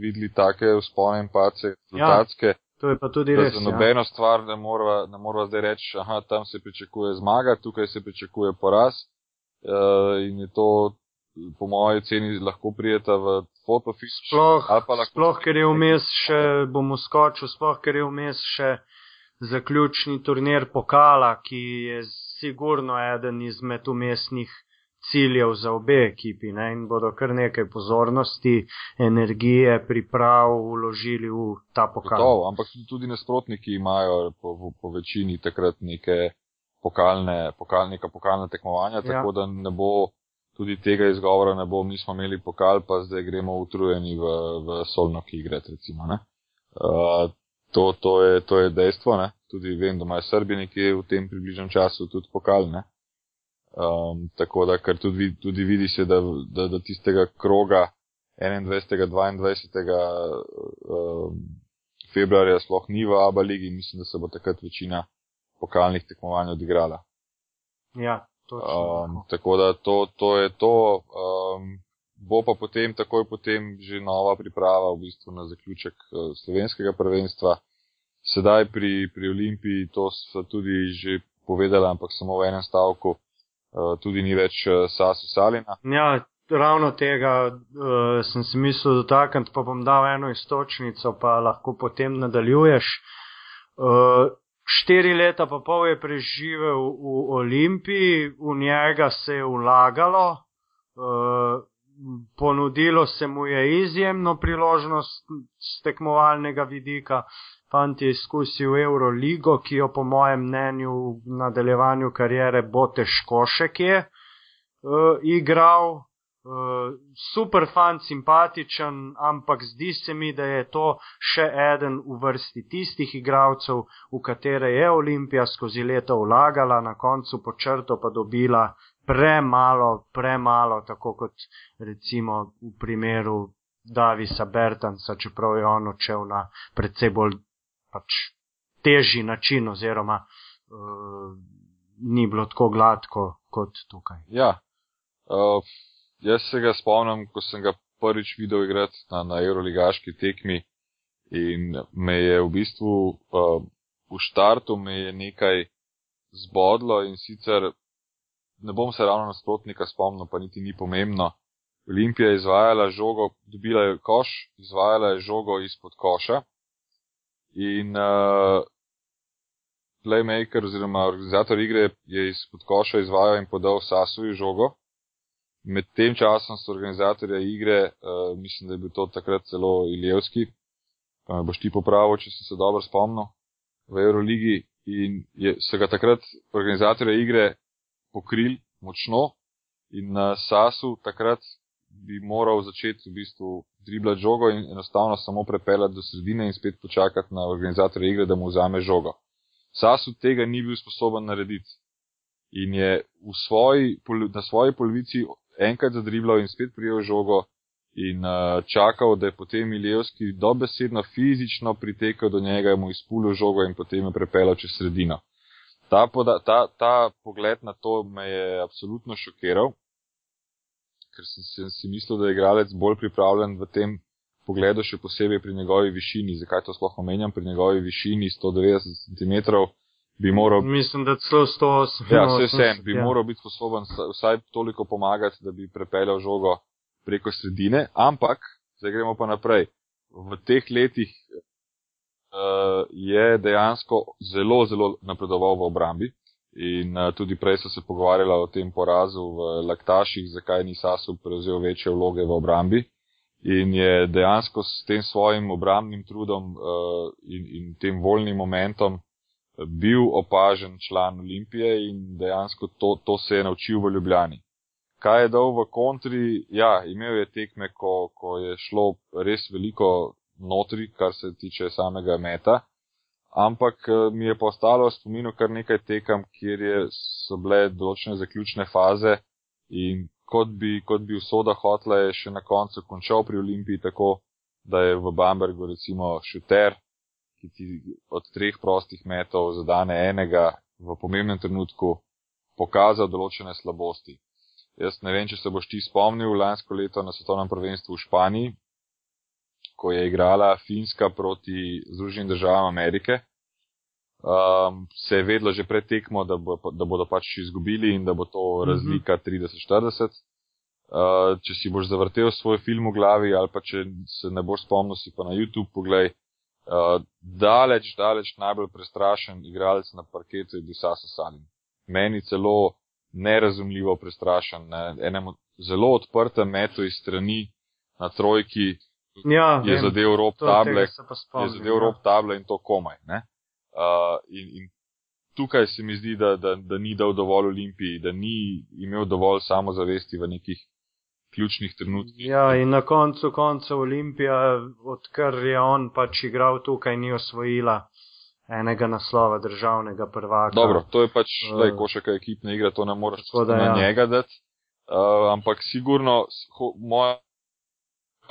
videli take vzpone in pace, rezultatske. Ja. To je pa tudi res. Za ja. nobeno ja. stvar ne moramo mora zdaj reči, aha, tam se pričakuje zmaga, tukaj se pričakuje poraz. Uh, in je to po moji ceni lahko prijeta v fotofis. Sploh, sploh, ker je vmes še, bom uskočil, sploh, ker je vmes še zaključni turnir pokala, ki je sigurno eden izmed umestnih ciljev za obe ekipi ne? in bodo kar nekaj pozornosti, energije, priprav uložili v ta pokal. Gotovo, ampak tudi nasprotniki imajo po, po, po večini takrat neke pokalne, pokalne, pokalne tekmovanja, ja. tako da ne bo tudi tega izgovora ne bo, mi smo imeli pokal, pa zdaj gremo utrujeni v, v solno, ki igrate, recimo. Uh, to, to, je, to je dejstvo, ne? tudi vem, da imajo Srbi nekje v tem približnem času tudi pokal. Ne? Um, tako da, ker tudi, tudi vidi se, da, da, da tistega kroga 21. 22. Um, februarja sploh ni v Abu Leiji in mislim, da se bo takrat večina pokalnih tekmovanj odigrala. Ja, um, tako da to, to je to. Um, bo pa potem, takoj potem, že nova priprava v bistvu na zaključek uh, slovenskega prvenstva. Sedaj pri, pri Olimpiji, to so tudi že povedali, ampak samo v enem stavku, uh, tudi ni več uh, Sasu Salina. Ja, ravno tega uh, sem si mislil dotakniti, pa bom dal eno istočnico, pa lahko potem nadaljuješ. Uh, štiri leta pa pol je preživel v Olimpiji, v njega se je vlagalo, uh, ponudilo se mu je izjemno priložnost z tekmovalnega vidika. Fant je izkusil Euroligo, ki jo po mojem mnenju v nadaljevanju karijere bo težko še kje uh, igral. Uh, super fan, simpatičen, ampak zdi se mi, da je to še eden v vrsti tistih igralcev, v katere je Olimpija skozi leto vlagala, na koncu po črto pa dobila premalo, premalo, tako kot recimo v primeru Davisa Bertansa, čeprav je on odšel na predvsej bolj pač, težji način oziroma uh, ni bilo tako gladko kot tukaj. Ja. Uh Jaz se ga spomnim, ko sem ga prvič videl igrati na, na Euroligaški tekmi in me je v bistvu uh, v štartu me je nekaj zbodlo in sicer ne bom se ravno nasprotnika spomnil, pa niti ni pomembno. Olimpija je izvajala žogo, dobila je koš, izvajala je žogo izpod koša in uh, playmaker oziroma organizator igre je izpod koša izvajal in podal Sasuju žogo. Med tem časom so organizatorja igre, uh, mislim, da je bil to takrat celo Ilijevski, pa me boš ti popravil, če si se dobro spomnil, v Euroligi in je, se ga takrat organizatorja igre pokril močno in na Sasu takrat bi moral začeti v bistvu driblati žogo in enostavno samo prepeljati do sredine in spet počakati na organizatorja igre, da mu vzame žogo. Sasu tega ni bil sposoben narediti in je svoji, na svoji polovici enkrat zadriblal in spet prijel žogo in uh, čakal, da je potem Ilijevski dobesedno fizično pritekel do njega, mu izpulil žogo in potem je prepeljal čez sredino. Ta, poda, ta, ta pogled na to me je absolutno šokiral, ker sem, sem si mislil, da je igralec bolj pripravljen v tem pogledu, še posebej pri njegovi višini. Zakaj to sploh omenjam? Pri njegovi višini 190 cm bi moral. Mislim, da celo 180. Ja, vse sem, bi ja. moral biti sposoben vsaj toliko pomagati, da bi prepeljal žogo preko sredine, ampak, zdaj gremo pa naprej. V teh letih uh, je dejansko zelo, zelo napredoval v obrambi in uh, tudi prej so se pogovarjali o tem porazu v Laktaših, zakaj ni Sasu prevzel večje vloge v obrambi. In je dejansko s tem svojim obrambnim trudom uh, in, in tem voljnim momentom bil opažen član Olimpije in dejansko to, to se je naučil v Ljubljani. Kaj je dal v kontri? Ja, imel je tekme, ko, ko je šlo res veliko notri, kar se tiče samega meta, ampak eh, mi je postalo spominu kar nekaj tekam, kjer je, so bile določene zaključne faze in kot bi, kot bi usoda hotla je še na koncu končal pri Olimpiji tako, da je v Bambergu recimo šuter, ki ti od treh prostih metov zadane enega v pomembnem trenutku, pokazal določene slabosti. Jaz ne vem, če se boš ti spomnil lansko leto na svetovnem prvenstvu v Španiji, ko je igrala Finska proti Združenim državam Amerike. Um, se je vedlo že pred tekmo, da, bo, da bodo pač izgubili in da bo to mhm. razlika 30-40. Uh, če si boš zavrtel svoj film v glavi ali pa če se ne boš spomnil, si pa na YouTube pogledaj, Uh, daleč, daleč najbolj prestrašen igralec na parketu je bil Sasa Salin. Meni celo nerazumljivo prestrašen. Na enem zelo odprtem metu iz strani na trojki ja, je zadev rob table, je zadev rob ja. table in to komaj. Uh, in, in tukaj se mi zdi, da, da, da ni dal dovolj Olimpiji, da ni imel dovolj samozavesti v nekih ključnih trenutkih. Ja, in na koncu konca Olimpija, odkar je on pač igral tukaj, ni osvojila enega naslova državnega prvaka. Dobro, to je pač, da je košaka ekipna igra, to ne moreš da, na ja. njega dati. Uh, ampak sigurno, ho, moja,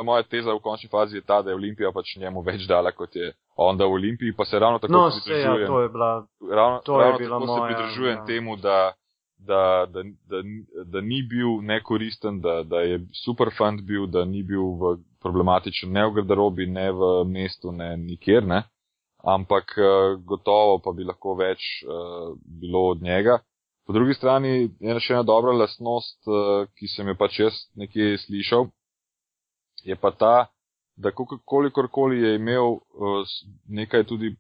moja teza v končni fazi je ta, da je Olimpija pač njemu več dala, kot je on da v Olimpiji, pa se ravno tako no, se, ja, to je bila. ravno, to je ravno bila tako moja, se pridružujem ja. temu, da, da, da, da, da ni bil nekoristen, da, da je super fant bil, da ni bil v problematičen ne v garderobi, ne v mestu, ne nikjer, ne. Ampak uh, gotovo pa bi lahko več uh, bilo od njega. Po drugi strani je še ena dobra lastnost, uh, ki sem jo pač jaz nekje slišal, je pa ta, da kolikorkoli je imel uh, nekaj tudi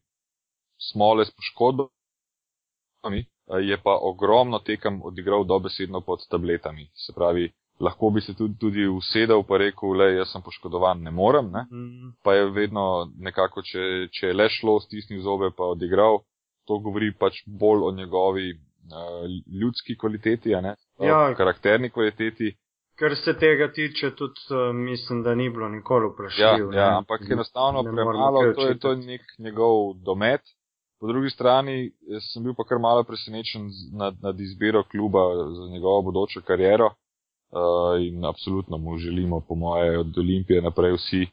smole s poškodbami, uh, je pa ogromno tekem odigral dobesedno pod tabletami. Se pravi, lahko bi se tudi, tudi usedel pa rekel, le jaz sem poškodovan, ne morem, ne? Mm, pa je vedno nekako, če, če je le šlo, stisnil zobe pa odigral. To govori pač bolj o njegovi uh, ljudski kvaliteti, ne? Ja. karakterni kvaliteti. Kar se tega tiče, tudi uh, mislim, da ni bilo nikoli Ja, vprašljivo. ne. ja, ampak enostavno premalo, to je, to je nek njegov domet. Po drugi strani sem bil pa kar malo presenečen nad, nad izbiro kluba za njegovo bodočo kariero uh, in absolutno mu želimo, po moje, od Olimpije naprej vsi eh,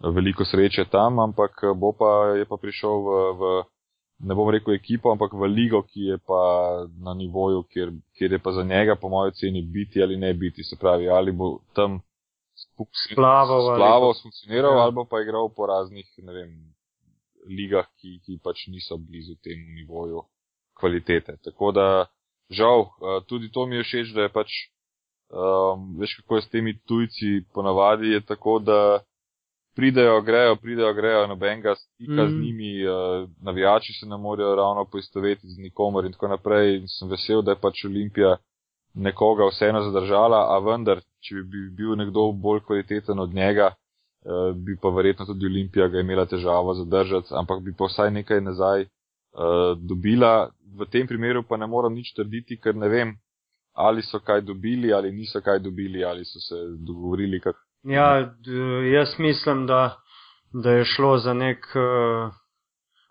veliko sreče tam, ampak eh, bo pa, je pa prišel v, v, ne bom rekel ekipo, ampak v ligo, ki je pa na nivoju, kjer, kjer je pa za njega, po moje oceni, biti ali ne biti. Se pravi, ali bo tam Splaval ali splaval, pa- funkcioniral, ja. ali pa pa igral po raznih, ne vem, ligah, ki, ki pač niso blizu temu nivoju kvalitete. Tako da, žal, eh, tudi to mi je všeč, da je pač, um, veš kako je s temi tujci, ponavadi je tako, da pridejo, grejo, pridejo, grejo, nobenega stika z Mhm. njimi, uh, navijači se ne morejo ravno poistovetiti z nikomer in tako naprej. In sem vesel, da je pač Olimpija nekoga vseeno zadržala, a vendar, če bi bil nekdo bolj kvaliteten od njega, eh, bi pa verjetno tudi Olimpija ga imela težavo zadržati, ampak bi pa vsaj nekaj nazaj eh, dobila. V tem primeru pa ne moram nič trditi, ker ne vem, ali so kaj dobili, ali niso kaj dobili, ali so se dogovorili, kak. Ja, jaz mislim, da, da je šlo za nek uh,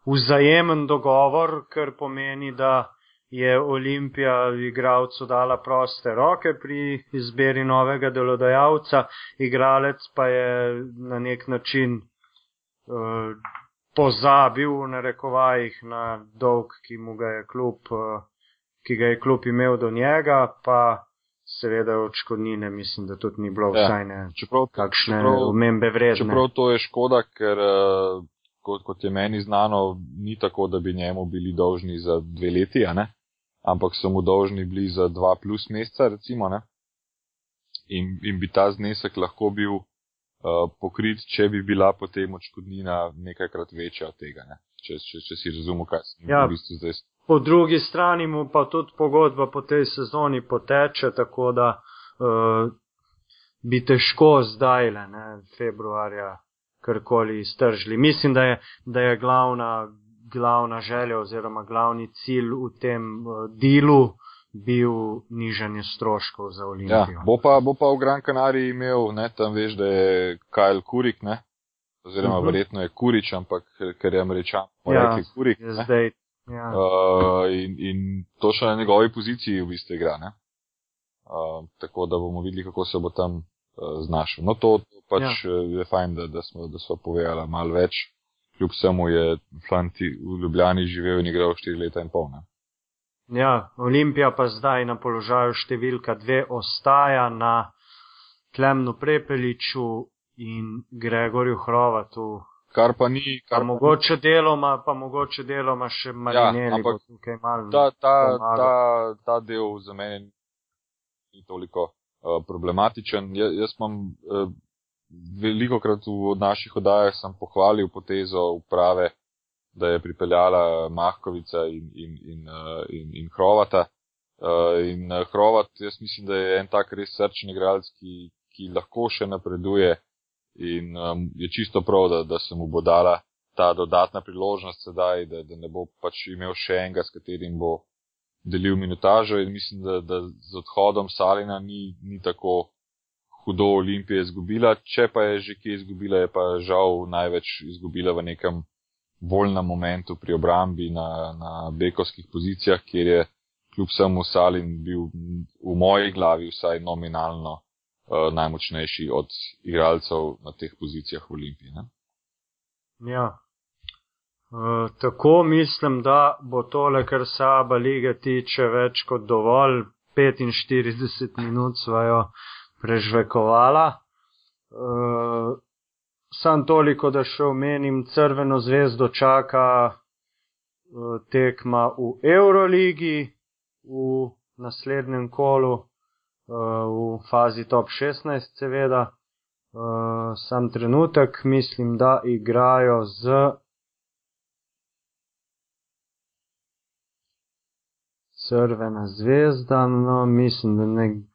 vzajemen dogovor, kar pomeni, da je Olimpija igralcu dala proste roke pri izbiri novega delodajalca, igralec pa je na nek način uh, pozabil v narekovajih na dolg, ki mu ga je klub, uh, ki ga je klub imel do njega, pa seveda odškodnine mislim, da tudi ni bilo Ja. vsaj ne Čeprav, kakšne čeprav, omembe vredne. čeprav to je škoda, ker eh, kot, kot je meni znano, ni tako, da bi njemu bili dolžni za dve leti, a ne? Ampak so mu dolžni bili za dva plus meseca, recimo, ne? In, in bi ta znesek lahko bil uh, pokrit, če bi bila potem odškodnina nekajkrat večja od tega, ne? Če, če, če si razumel, kaj sem Ja. v bistvu zdaj. Po drugi strani mu pa tudi pogodba po tej sezoni poteče, tako da uh, bi težko zdaj, ne, februarja, karkoli iztržili. Mislim, da je, da je glavna, glavna želja oziroma glavni cilj v tem uh, dilu bil nižanje stroškov za Ja, Olimpijo. bo pa, bo pa v Gran Canariji imel, ne, tam veš, da je Kajl Kurik, ne, oziroma uh Mhm. -huh. verjetno je Kurič, ampak ker je američan, mu Ja, rekli Kurik. ne. zdaj. Ja. Uh, in, in to še na njegovi poziciji v bistvu igra. Ne? Uh, tako da bomo videli, kako se bo tam uh, znašel. No, to, to pač ja. je fajn, da, da smo, da smo povedali malo več. Kljub vsemu je fanti v Ljubljani živel in igral štiri leta in pol. Ne? Ja, Olimpija pa zdaj na položaju številka dve ostaja na Klemnu Prepeliču in Gregorju Hrovatu. Kar pa ni, Pa kar mogoče deloma, pa mogoče deloma še Marineli, ampak bo tukaj malo. ta, ta, ta, ta del za mene ni toliko uh, problematičen. Ja, jaz imam uh, veliko krat v naših oddajah sem pohvalil potezo uprave, da je pripeljala Mahkovica in, in, in, uh, in, in Hrovata. Uh, in uh, Hrovat, jaz mislim, da je en tak res srčni igralec, ki, ki lahko še napreduje in je čisto prav, da, da se mu bo dala ta dodatna priložnost sedaj, da, da ne bo pač imel še enega, s katerim bo delil minutažo in mislim, da, da z odhodom Salina ni, ni tako hudo Olimpije izgubila, če pa je že kje izgubila, je pa žal največ izgubila v nekem bolj na momentu pri obrambi na, na bekovskih pozicijah, kjer je kljub vsemu Salin bil v moji glavi vsaj nominalno uh, najmočnejši od igralcev na teh pozicijah v Olimpiji. Ne? Ja. Uh, tako mislim, da bo tole, kar se Aba lige tiče, več kot dovolj. 45 minut svojo prežvekovala. Uh, sam toliko, da še omenim, Crveno zvezdo čaka uh, tekma v Euroligi v naslednjem kolu, uh, v fazi top 16, seveda. Uh, sam trenutek mislim, da igrajo z. Crvena zvezda, no, mislim, da ne.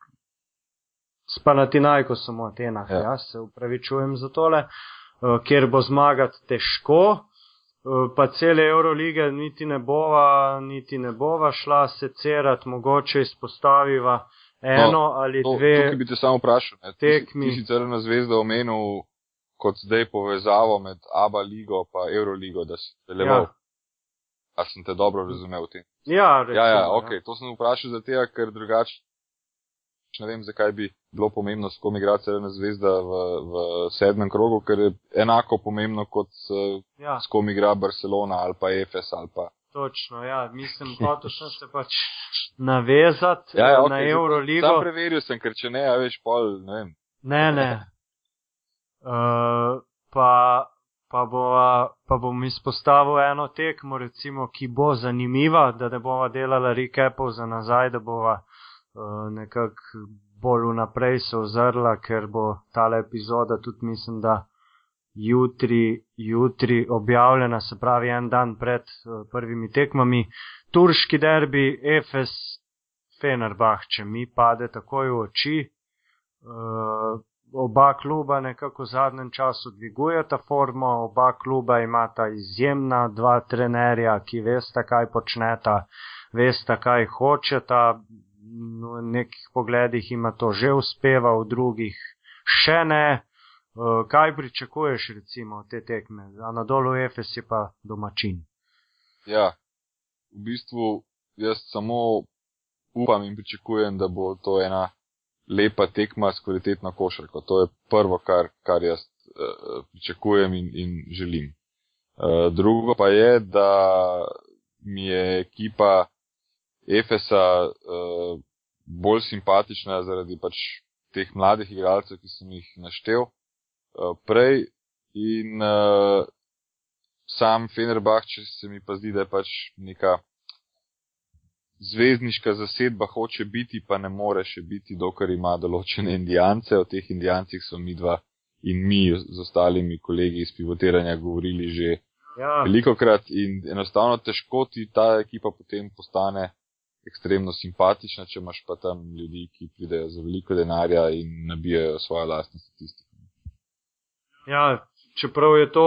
Spanatinajko sem v Atenah, ja. jaz se upravičujem za tole, uh, kjer bo zmagati težko, uh, pa cele Eurolige niti ne bova, niti ne bova šla se cerat, mogoče izpostaviva eno no, ali to, dve. Tukaj bi te samo vprašal, ne? tekmi. Ti, ti si Crvena zvezda omenil kot zdaj povezavo med ABA ligo pa Euroligo, da si televal. Ja. A sem te dobro razumel v tem? Ja, recimo, ja, ja, ok, ja. to sem vprašal zato, ker drugače ne vem, zakaj bi bilo pomembno, s kom igra Crvena zvezda v, v sedmem krogu, ker je enako pomembno kot ja. s kom igra Barcelona ali pa EFS ali pa. Točno, ja, mislim, hotel sem se pač navezati ja, ja, okay, na Euroligo. Sam preveril sem, ker če ne, ja, veš, pol, ne vem. Ne, ne. Uh, pa pa, bo, pa bom izpostavil eno tekmo, recimo, ki bo zanimiva, da ne bomo delali recapov za nazaj, da bomo uh, nekako bolj vnaprej se ozrla, ker bo tale epizoda tudi mislim, da jutri, jutri objavljena, se pravi en dan pred uh, prvimi tekmami. Turški derbi, Efes, Fenerbah, če mi pade takoj v oči. Uh, oba kluba nekako v zadnjem času dvigujeta formo, oba kluba imata izjemna dva trenerja, ki veste, kaj počneta, veste, kaj hočeta. V nekih pogledih ima to že uspeva, v drugih še ne. Eh, kaj pričakuješ, recimo, te tekme? Anadolu Efes je pa domačin. Ja, v bistvu jaz samo upam in pričakujem, da bo to ena lepa tekma s kvalitetno košarko. To je prvo, kar, kar jaz uh, pričakujem in, in želim. Uh, drugo pa je, da mi je ekipa Efesa uh, bolj simpatična zaradi pač teh mladih igralcev, ki sem jih naštel uh, prej. In uh, sam Fenerbah, če se mi pa zdi, da je pač neka zvezdniška zasedba hoče biti, pa ne more še biti, dokler ima določene indijance. O teh indijancih so mi dva in mi z ostalimi kolegi iz pivotiranja govorili že ja. veliko krat in enostavno težko ti ta ekipa potem postane ekstremno simpatična, če imaš pa tam ljudi, ki pridejo za veliko denarja in nabijajo svojo lastno statistiko. Ja, čeprav je to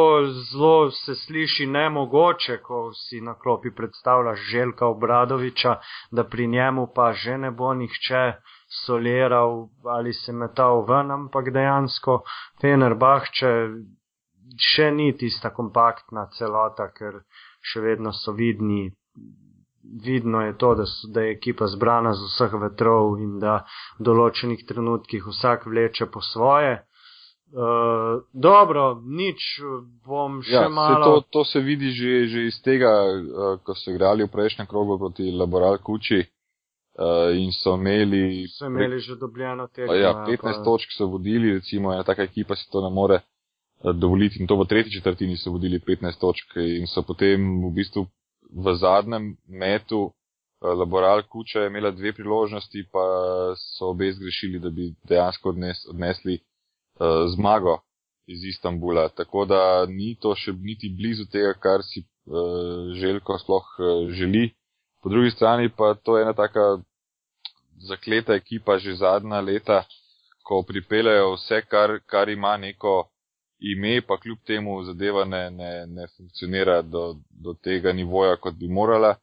zelo se sliši nemogoče, ko si na klopi predstavljaš Željka Obradoviča, da pri njemu pa že ne bo nihče soliral ali se metal ven, ampak dejansko Fenerbahče še ni tista kompaktna celota, ker še vedno so vidni. Vidno je to, da, so, da je ekipa zbrana z vseh vetrov in da v določenih trenutkih vsak vleče po svoje. Uh, dobro, nič bom še ja, malo. Se to, to se vidi že, že iz tega, uh, ko so igrali v prejšnjem krogu proti Laboral Kuči uh, in so imeli. So imeli že dobljeno tekmo. Ja, 15 pa... točk so vodili, recimo ena taka ekipa si to ne more uh, dovoliti in to v tretji četrtini so vodili 15 točk in so potem v bistvu v zadnjem metu. Laboral Kuča je imela dve priložnosti, pa so obe zgrešili, da bi dejansko odnes, odnesli uh, zmago iz Istanbula. Tako da ni to še niti blizu tega, kar si uh, Željko sploh uh, želi. Po drugi strani pa to je ena taka zakleta ekipa že zadnja leta, ko pripeljajo vse, kar, kar ima neko ime, pa kljub temu zadeva ne, ne, ne funkcionira do, do tega nivoja, kot bi morala.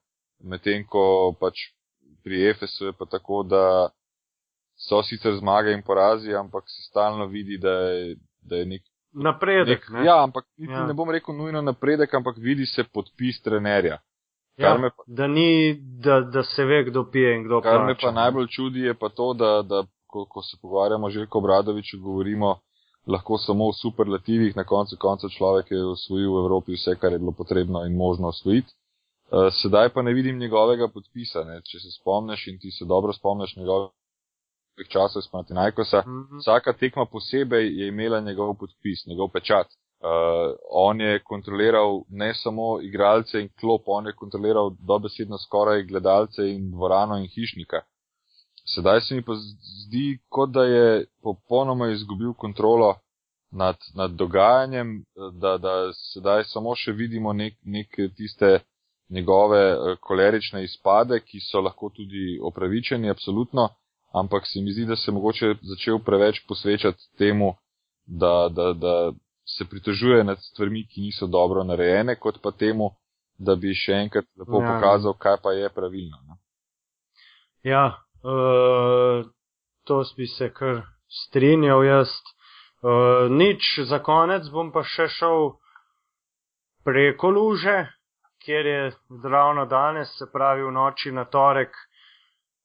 Medtem ko pač pri EFS-u je pa tako, da so sicer zmage in porazi, ampak se stalno vidi, da je, da je nek napredek. Nek, ja, ampak ja. ne bom rekel nujno napredek, ampak vidi se podpis trenerja. Ja, pa, da, ni, da, da se ve, kdo pije in kdo kar plača. Kar me pa najbolj čudi je pa to, da, da ko, ko se pogovarjamo o Bradoviču, govorimo lahko samo v superlativih, na koncu konca človek je osvojil v Evropi vse, kar je bilo potrebno in možno osvojiti. Uh, sedaj pa ne vidim njegovega podpisa. Ne. Če se spomniš in ti se dobro spomniš njegovih časov iz Panatinajkosa, mm -hmm. vsaka tekma posebej je imela njegov podpis, njegov pečat. Uh, on je kontroliral ne samo igralce in klop, on je kontroliral dobesedno skoraj gledalce in dvorano in hišnika. Sedaj se mi pa zdi, kot da je popolnoma izgubil kontrolo nad, nad dogajanjem, da, da sedaj samo še vidimo nek, nek tiste njegove eh, kolerične izpade, ki so lahko tudi opravičeni, absolutno, ampak se mi zdi, da se mogoče začel preveč posvečati temu, da, da, da se pritožuje nad stvarmi, ki niso dobro narejene, kot pa temu, da bi še enkrat lepo ja. pokazal, kaj pa je pravilno. Ne? Ja, uh, to bi se kar strinjal jaz. Uh, nič, za konec bom pa še šel preko luže, kjer je ravno danes, se pravi v noči na torek,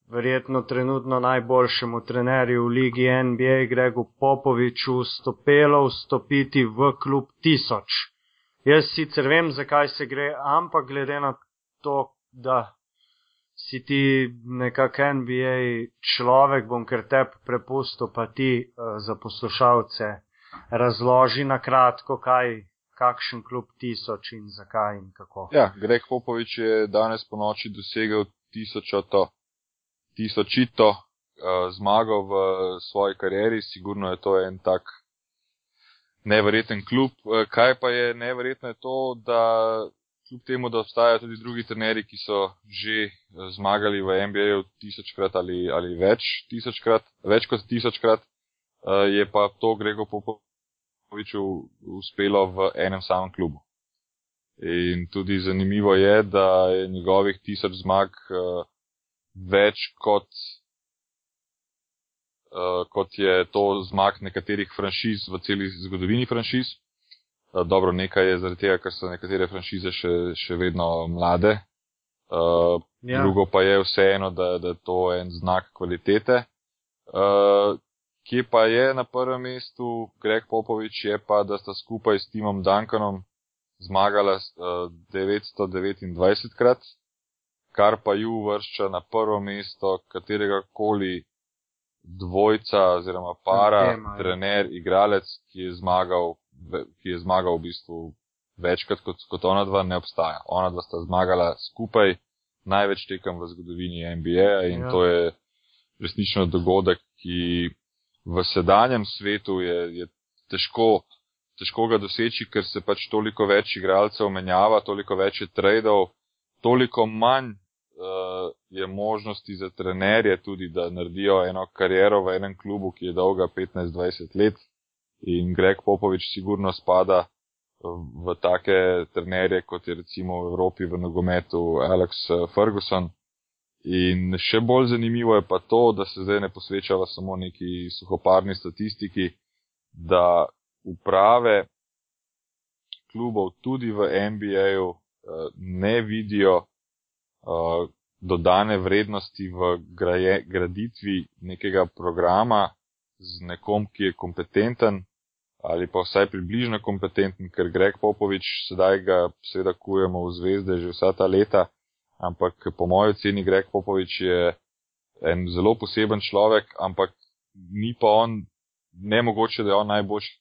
verjetno trenutno najboljšemu trenerju v ligi NBA Gregu Popoviču stopelo vstopiti v klub tisoč. Jaz sicer vem, zakaj se gre, ampak glede na to, da si ti nekak NBA človek, bom ker te prepustil, pa ti uh, za poslušalce razloži na kratko, kaj kakšen klub tisoč in zakaj in kako. Ja, Greg Popovič je danes po noči dosegel tisočito, tisočito uh, zmago v svoji karieri, sigurno je to en tak neverjeten klub. Kaj pa je neverjetno je to, da kljub temu, da obstajajo tudi drugi trenerji, ki so že eh, zmagali v NBA-ju tisočkrat ali, ali več tisočkrat, več kot tisočkrat, uh, je pa to Grego Popovič Popoviču uspelo v enem samem klubu. In tudi zanimivo je, da je njegovih tisoč zmag uh, več kot, uh, kot je to zmag nekaterih franšiz v celi zgodovini franšiz. Uh, dobro, nekaj je zaradi tega, ker so nekatere franšize še, še vedno mlade. Uh, ja. Drugo pa je vseeno, da, da je to en znak kvalitete. Uh, Kje pa je na prvem mestu Greg Popovič, je pa, da sta skupaj s Timom Duncanom zmagala uh, eh, 929 krat, kar pa ju vršča na prvo mesto katerega koli dvojca oziroma para, Tema, trener, igralec, ki je zmagal, ki je zmagal v bistvu večkrat kot, kot ona dva, ne obstaja. Ona dva sta zmagala skupaj največ tekem v zgodovini NBA in ja. to je resnično dogodek, ki v sedanjem svetu je, je težko, težko ga doseči, ker se pač toliko več igralcev menjava, toliko več je tradov, toliko manj uh, je možnosti za trenerje tudi, da naredijo eno kariero v enem klubu, ki je dolga 15-20 let. In Greg Popovič sigurno spada v take trenerje, kot je recimo v Evropi v nogometu Alex eh, Ferguson. In še bolj zanimivo je pa to, da se zdaj ne posvečava samo neki suhoparni statistiki, da uprave klubov tudi v NBA-ju uh, ne vidijo uh, dodane vrednosti v graje, graditvi nekega programa z nekom, ki je kompetenten ali pa vsaj približno kompetenten, ker Greg Popovič sedaj ga seveda kujemo v zvezde že vsa ta leta ampak po mojem oceni Greg Popovič je en zelo poseben človek, ampak ni pa on, ne mogoče, da je on najboljši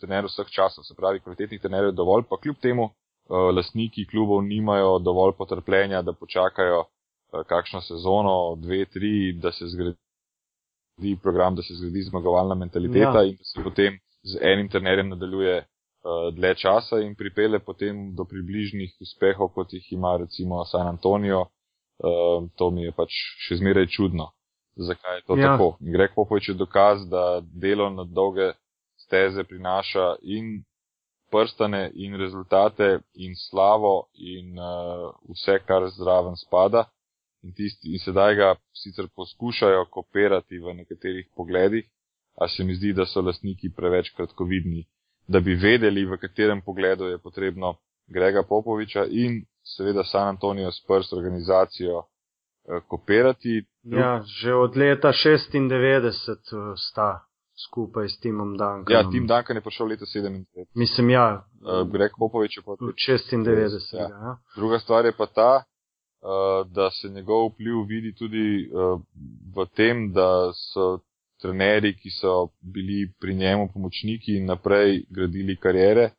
trener vseh časov, se pravi, kvalitetnih trenerjev je dovolj, pa kljub temu uh, lastniki klubov nimajo dovolj potrpljenja, da počakajo uh, kakšno sezono, dve, tri, da se zgradi program, da se zgradi zmagovalna mentaliteta ja. in da se potem z enim trenerjem nadaljuje uh, dlje časa in pripele potem do približnih uspehov, kot jih ima recimo San Antonijo. Uh, to mi je pač še zmeraj čudno, zakaj je to ja. tako. Greg Popovič je dokaz, da delo na dolge steze prinaša in prstane in rezultate in slavo in uh, vse, kar zraven spada. In, tisti, in sedaj ga sicer poskušajo kopirati v nekaterih pogledih, a se mi zdi, da so lastniki preveč kratkovidni da bi vedeli, v katerem pogledu je potrebno Grega Popoviča in seveda San Antonijo Spurs organizacijo eh, kopirati. Ja, že od leta 96 sta skupaj s Timom Duncanom. Ja, Tim Duncan je prišel leta 97. Mislim, ja. Uh, Greg Popovič je pa tudi 96. Ja. Ja. Druga stvar je pa ta, uh, da se njegov vpliv vidi tudi uh, v tem, da so trenerji, ki so bili pri njemu pomočniki in naprej gradili karijere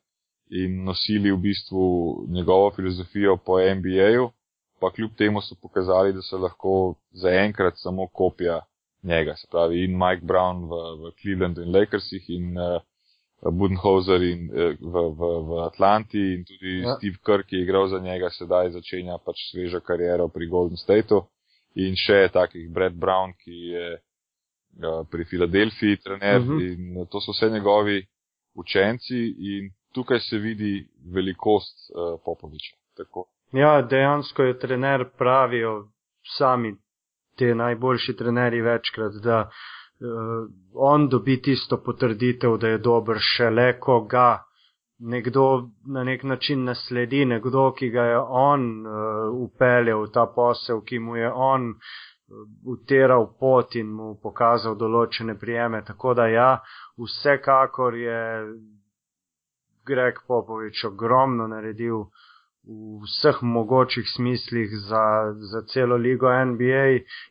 in nosili v bistvu njegovo filozofijo po NBA-ju, pa kljub temu so pokazali, da so lahko zaenkrat samo kopija njega, se pravi in Mike Brown v, v Clevelandu in Lakersih in uh, Budenholzer in, uh, v, v, v Atlanti in tudi ja. Steve Kerr, ki je igral za njega, sedaj začenja pač svežo kariero pri Golden Stateu in še takih Brad Brown, ki je pri Filadelfiji trener uh mhm. -huh. in to so vse njegovi učenci in tukaj se vidi velikost uh, Popoviča. Tako. Ja, dejansko je trener pravijo sami te najboljši trenerji večkrat, da uh, on dobi tisto potrditev, da je dober šele, ko ga nekdo na nek način nasledi, nekdo, ki ga je on uh, upeljal v ta posel, ki mu je on uh, uteral pot in mu pokazal določene prijeme. Tako da ja, vsekakor je Greg Popovič ogromno naredil v vseh mogočih smislih za, za celo ligo NBA.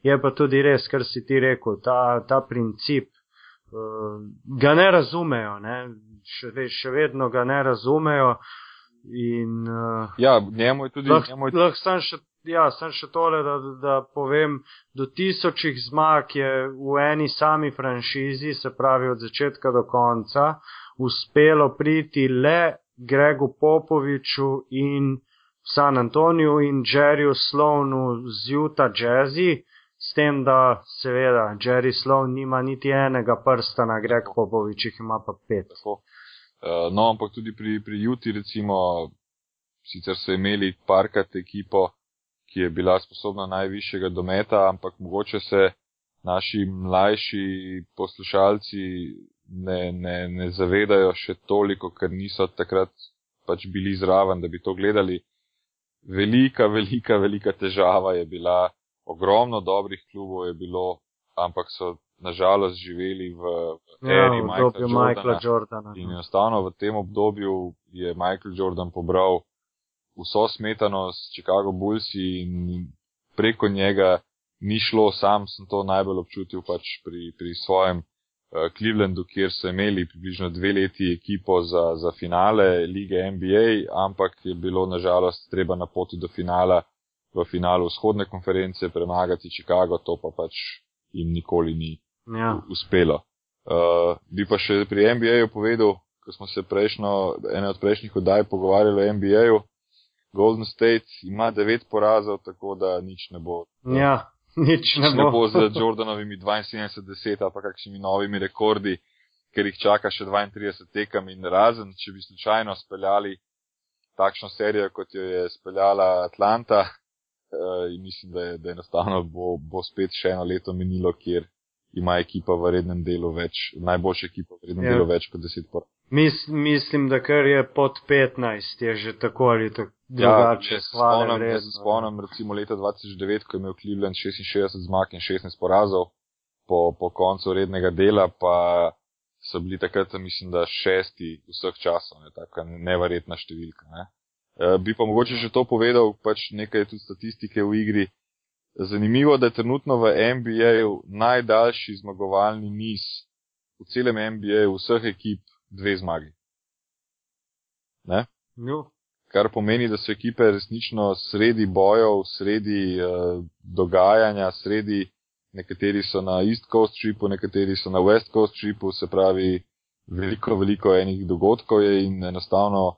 Je pa tudi res, kar si ti rekel, ta, ta princip uh, ga ne razumejo, ne? Še, še vedno ga ne razumejo. In, uh, ja, njemu je tudi. Lahko lah sem še. Ja, sem še tole, da, da povem, do tisočih zmag je v eni sami franšizi, se pravi od začetka do konca, uspelo priti le Gregu Popoviču in San Antoniju in Jerryju Slovnu z Utah Jazzy, s tem, da seveda Jerry Sloan nima niti enega prsta na Greg Popovič, jih ima pa pet. Tako. Eh, no, ampak tudi pri, pri Juti, recimo, sicer so imeli parkrat ekipo, ki je bila sposobna najvišjega dometa, ampak mogoče se naši mlajši poslušalci ne, ne, ne zavedajo še toliko, ker niso takrat pač bili zraven, da bi to gledali. Velika, velika, velika težava je bila, ogromno dobrih klubov je bilo, ampak so nažalost živeli v, v ja, eri Michaela Jordana, Michaela Jordana. In enostavno v tem obdobju je Michael Jordan pobral vso smetano s Chicago Bullsi in preko njega ni šlo, sam sem to najbolj občutil pač pri, pri svojem uh, Clevelandu, kjer so imeli približno dve leti ekipo za, za finale lige NBA, ampak je bilo nažalost treba na poti do finala v finalu vzhodne konference premagati Chicago, to pa pač jim nikoli ni ja. uspelo. Uh, bi pa še pri NBA-ju povedal, ko smo se prejšnjo, ene od prejšnjih oddaj pogovarjali o NBA-ju, Golden State ima devet porazov, tako da nič ne bo. Ja. Nič ne bo. bo z Jordanovimi 72-10 ali pa kakšnimi novimi rekordi, ker jih čaka še 32 tekem in razen, če bi slučajno speljali takšno serijo, kot jo je speljala Atlanta, uh, in mislim, da je, da enostavno bo, bo spet še eno leto minilo, kjer ima ekipa v rednem delu več, najboljša ekipa v rednem. Ja. delu več kot 10 por. Mis, mislim, da kar je pod 15, je že tako ali tako drugače. Ja, spomnim, jaz se spomnim recimo leta 2009, ko je imel Cleveland 66 zmag in 16 porazov po, po koncu rednega dela, pa so bili takrat, mislim, da šesti vseh časov, ne, taka neverjetna številka. Ne. E, bi pa mogoče že to povedal, pač nekaj tudi statistike v igri. Zanimivo, da je trenutno v NBA-ju najdaljši zmagovalni niz v celem NBA-ju vseh ekip dve zmagi. Ne? No kar pomeni, da so ekipe resnično sredi bojev, sredi uh, dogajanja, sredi nekateri so na East Coast tripu, nekateri so na West Coast tripu, se pravi, veliko, veliko enih dogodkov je in enostavno,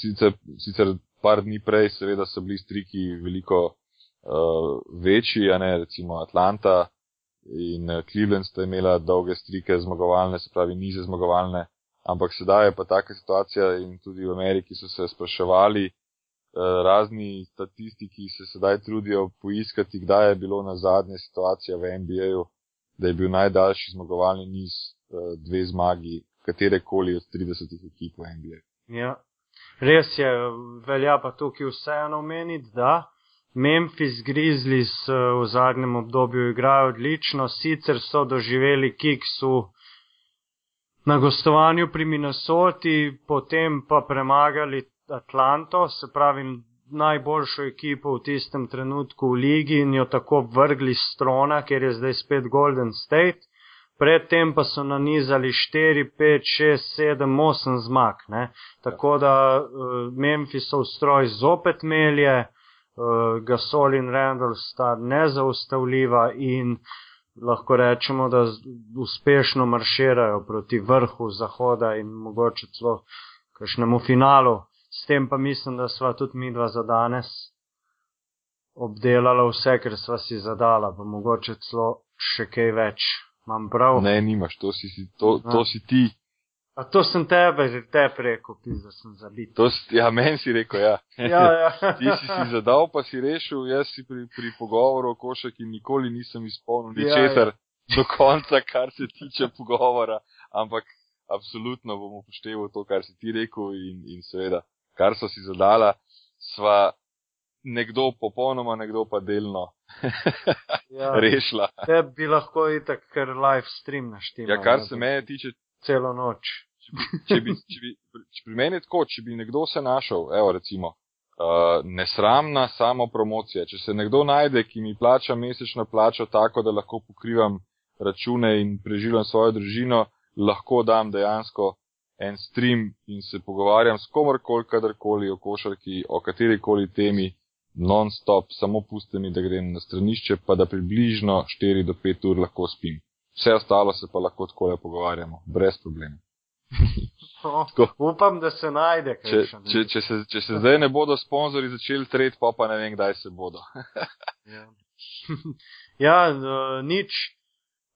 sicer, sicer par dni prej, seveda so bili striki veliko uh, večji, a ne recimo Atlanta in eh, Cleveland sta imela dolge strike zmagovalne, se pravi nize zmagovalne. Ampak sedaj je pa taka situacija in tudi v Ameriki so se spraševali eh, razni statistiki, se sedaj trudijo poiskati, kdaj je bilo na zadnje situacija v NBA-ju, da je bil najdaljši zmagovalni niz eh, dve zmagi katere koli od 30 ekip v NBA. Ja. Res je, velja pa tukaj vseeno omeniti, da Memphis Grizzlies eh, v zadnjem obdobju igrajo odlično, sicer so doživeli kiksu na gostovanju pri Minnesoti, potem pa premagali Atlanto, se pravi najboljšo ekipo v tistem trenutku v ligi in jo tako vrgli strona, ker je zdaj spet Golden State. Predtem pa so nanizali 4, 5, 6, 7, 8 zmag. Ne? Tako da uh, Memphisov stroj zopet melje, uh, Gasol in Randall sta nezaustavljiva in lahko rečemo, da uspešno marširajo proti vrhu Zahoda in mogoče celo kakšnemu finalu. S tem pa mislim, da sva tudi mi dva za danes obdelala vse, ker sva si zadala, pa mogoče celo še kaj več. Imam prav? Ne, nimaš, to si, to, to si ti. A to sem tebe, že te preko, pisa sem zabit. Si, ja, meni si rekel, ja. ja, ja. ti si si zadal, pa si rešil, jaz si pri, pri pogovoru o košaki nikoli nisem izpolnil ja, ničesar ja, ja. do konca, kar se tiče pogovora, ampak absolutno bom upošteval to, kar si ti rekel in, in seveda, kar so si zadala, sva nekdo popolnoma, nekdo pa delno ja, rešila. Te bi lahko itak kar live stream naštel. Ja, kar se mene tiče. Celo noč če, bi, če, bi, če pri meni tako, če bi nekdo se našel, evo recimo, uh, nesramna samo promocija, če se nekdo najde, ki mi plača mesečno plačo tako, da lahko pokrivam račune in preživljam svojo družino, lahko dam dejansko en stream in se pogovarjam s komorkoli, kadarkoli o košarki, o katerikoli temi, non-stop, samo pusti mi, da grem na stranišče, pa da približno 4 do 5 ur lahko spim. Vse ostalo se pa lahko tako le pogovarjamo, brez problema. No, upam, da se najde. Če, če, če, se, če se zdaj ne bodo sponzorji začeli tret, pa pa ne vem, kdaj se bodo. ja, ja uh, nič.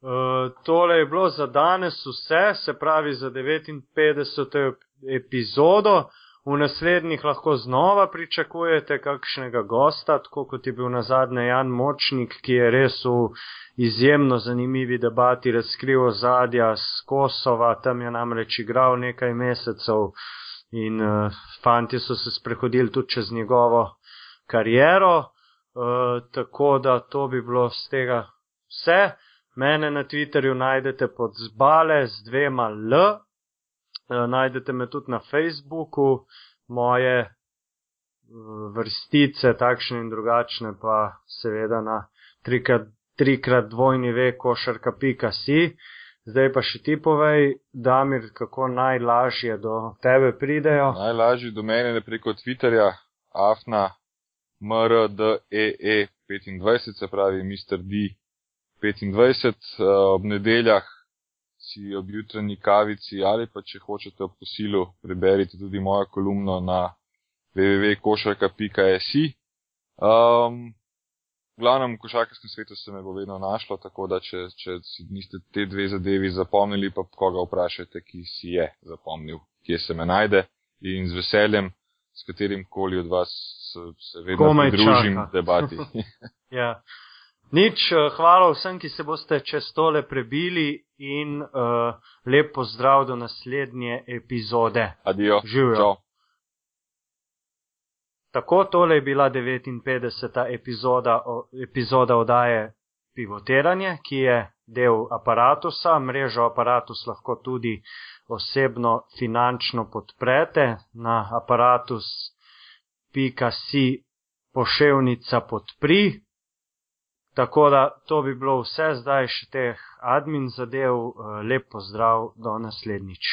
Uh, tole je bilo za danes vse, se pravi za 59. epizodo. V naslednjih lahko znova pričakujete kakšnega gosta, tako kot je bil na zadnje Jan Močnik, ki je res v izjemno zanimivi debati razkril ozadja z Kosova, tam je namreč igral nekaj mesecev in uh, fanti so se sprehodili tudi čez njegovo kariero, uh, tako da to bi bilo z tega vse. Mene na Twitterju najdete pod zbale z dvema L, najdete me tudi na Facebooku, moje uh, vrstice, takšne in drugačne, pa seveda na trikrat trikrat dvojni ve košarka pika si. Zdaj pa še ti povej, Damir, kako najlažje do tebe pridejo. Najlažje do mene je preko Twitterja, afna, mrdee25, se pravi Mr. D25, ob nedeljah si ob jutranji kavici ali pa če hočete ob posilu, preberite tudi mojo kolumno na www.košarka.si. Um, glavnem, v košarkarskem svetu se me bo vedno našlo, tako da če, če si niste te dve zadevi zapomnili, pa koga vprašajte, ki si je zapomnil, kje se me najde in z veseljem, s katerim koli od vas se, se vedno pridružim debati. ja. Nič, eh, hvala vsem, ki se boste čez tole prebili in uh, lep pozdrav do naslednje epizode. Adijo. Živijo. Tako tole je bila 59. epizoda, epizoda odaje Pivotiranje, ki je del aparatusa. Mrežo aparatus lahko tudi osebno finančno podprete na aparatus.si poševnica podpri. Tako da to bi bilo vse zdaj še teh admin zadev. Lep pozdrav do naslednjič.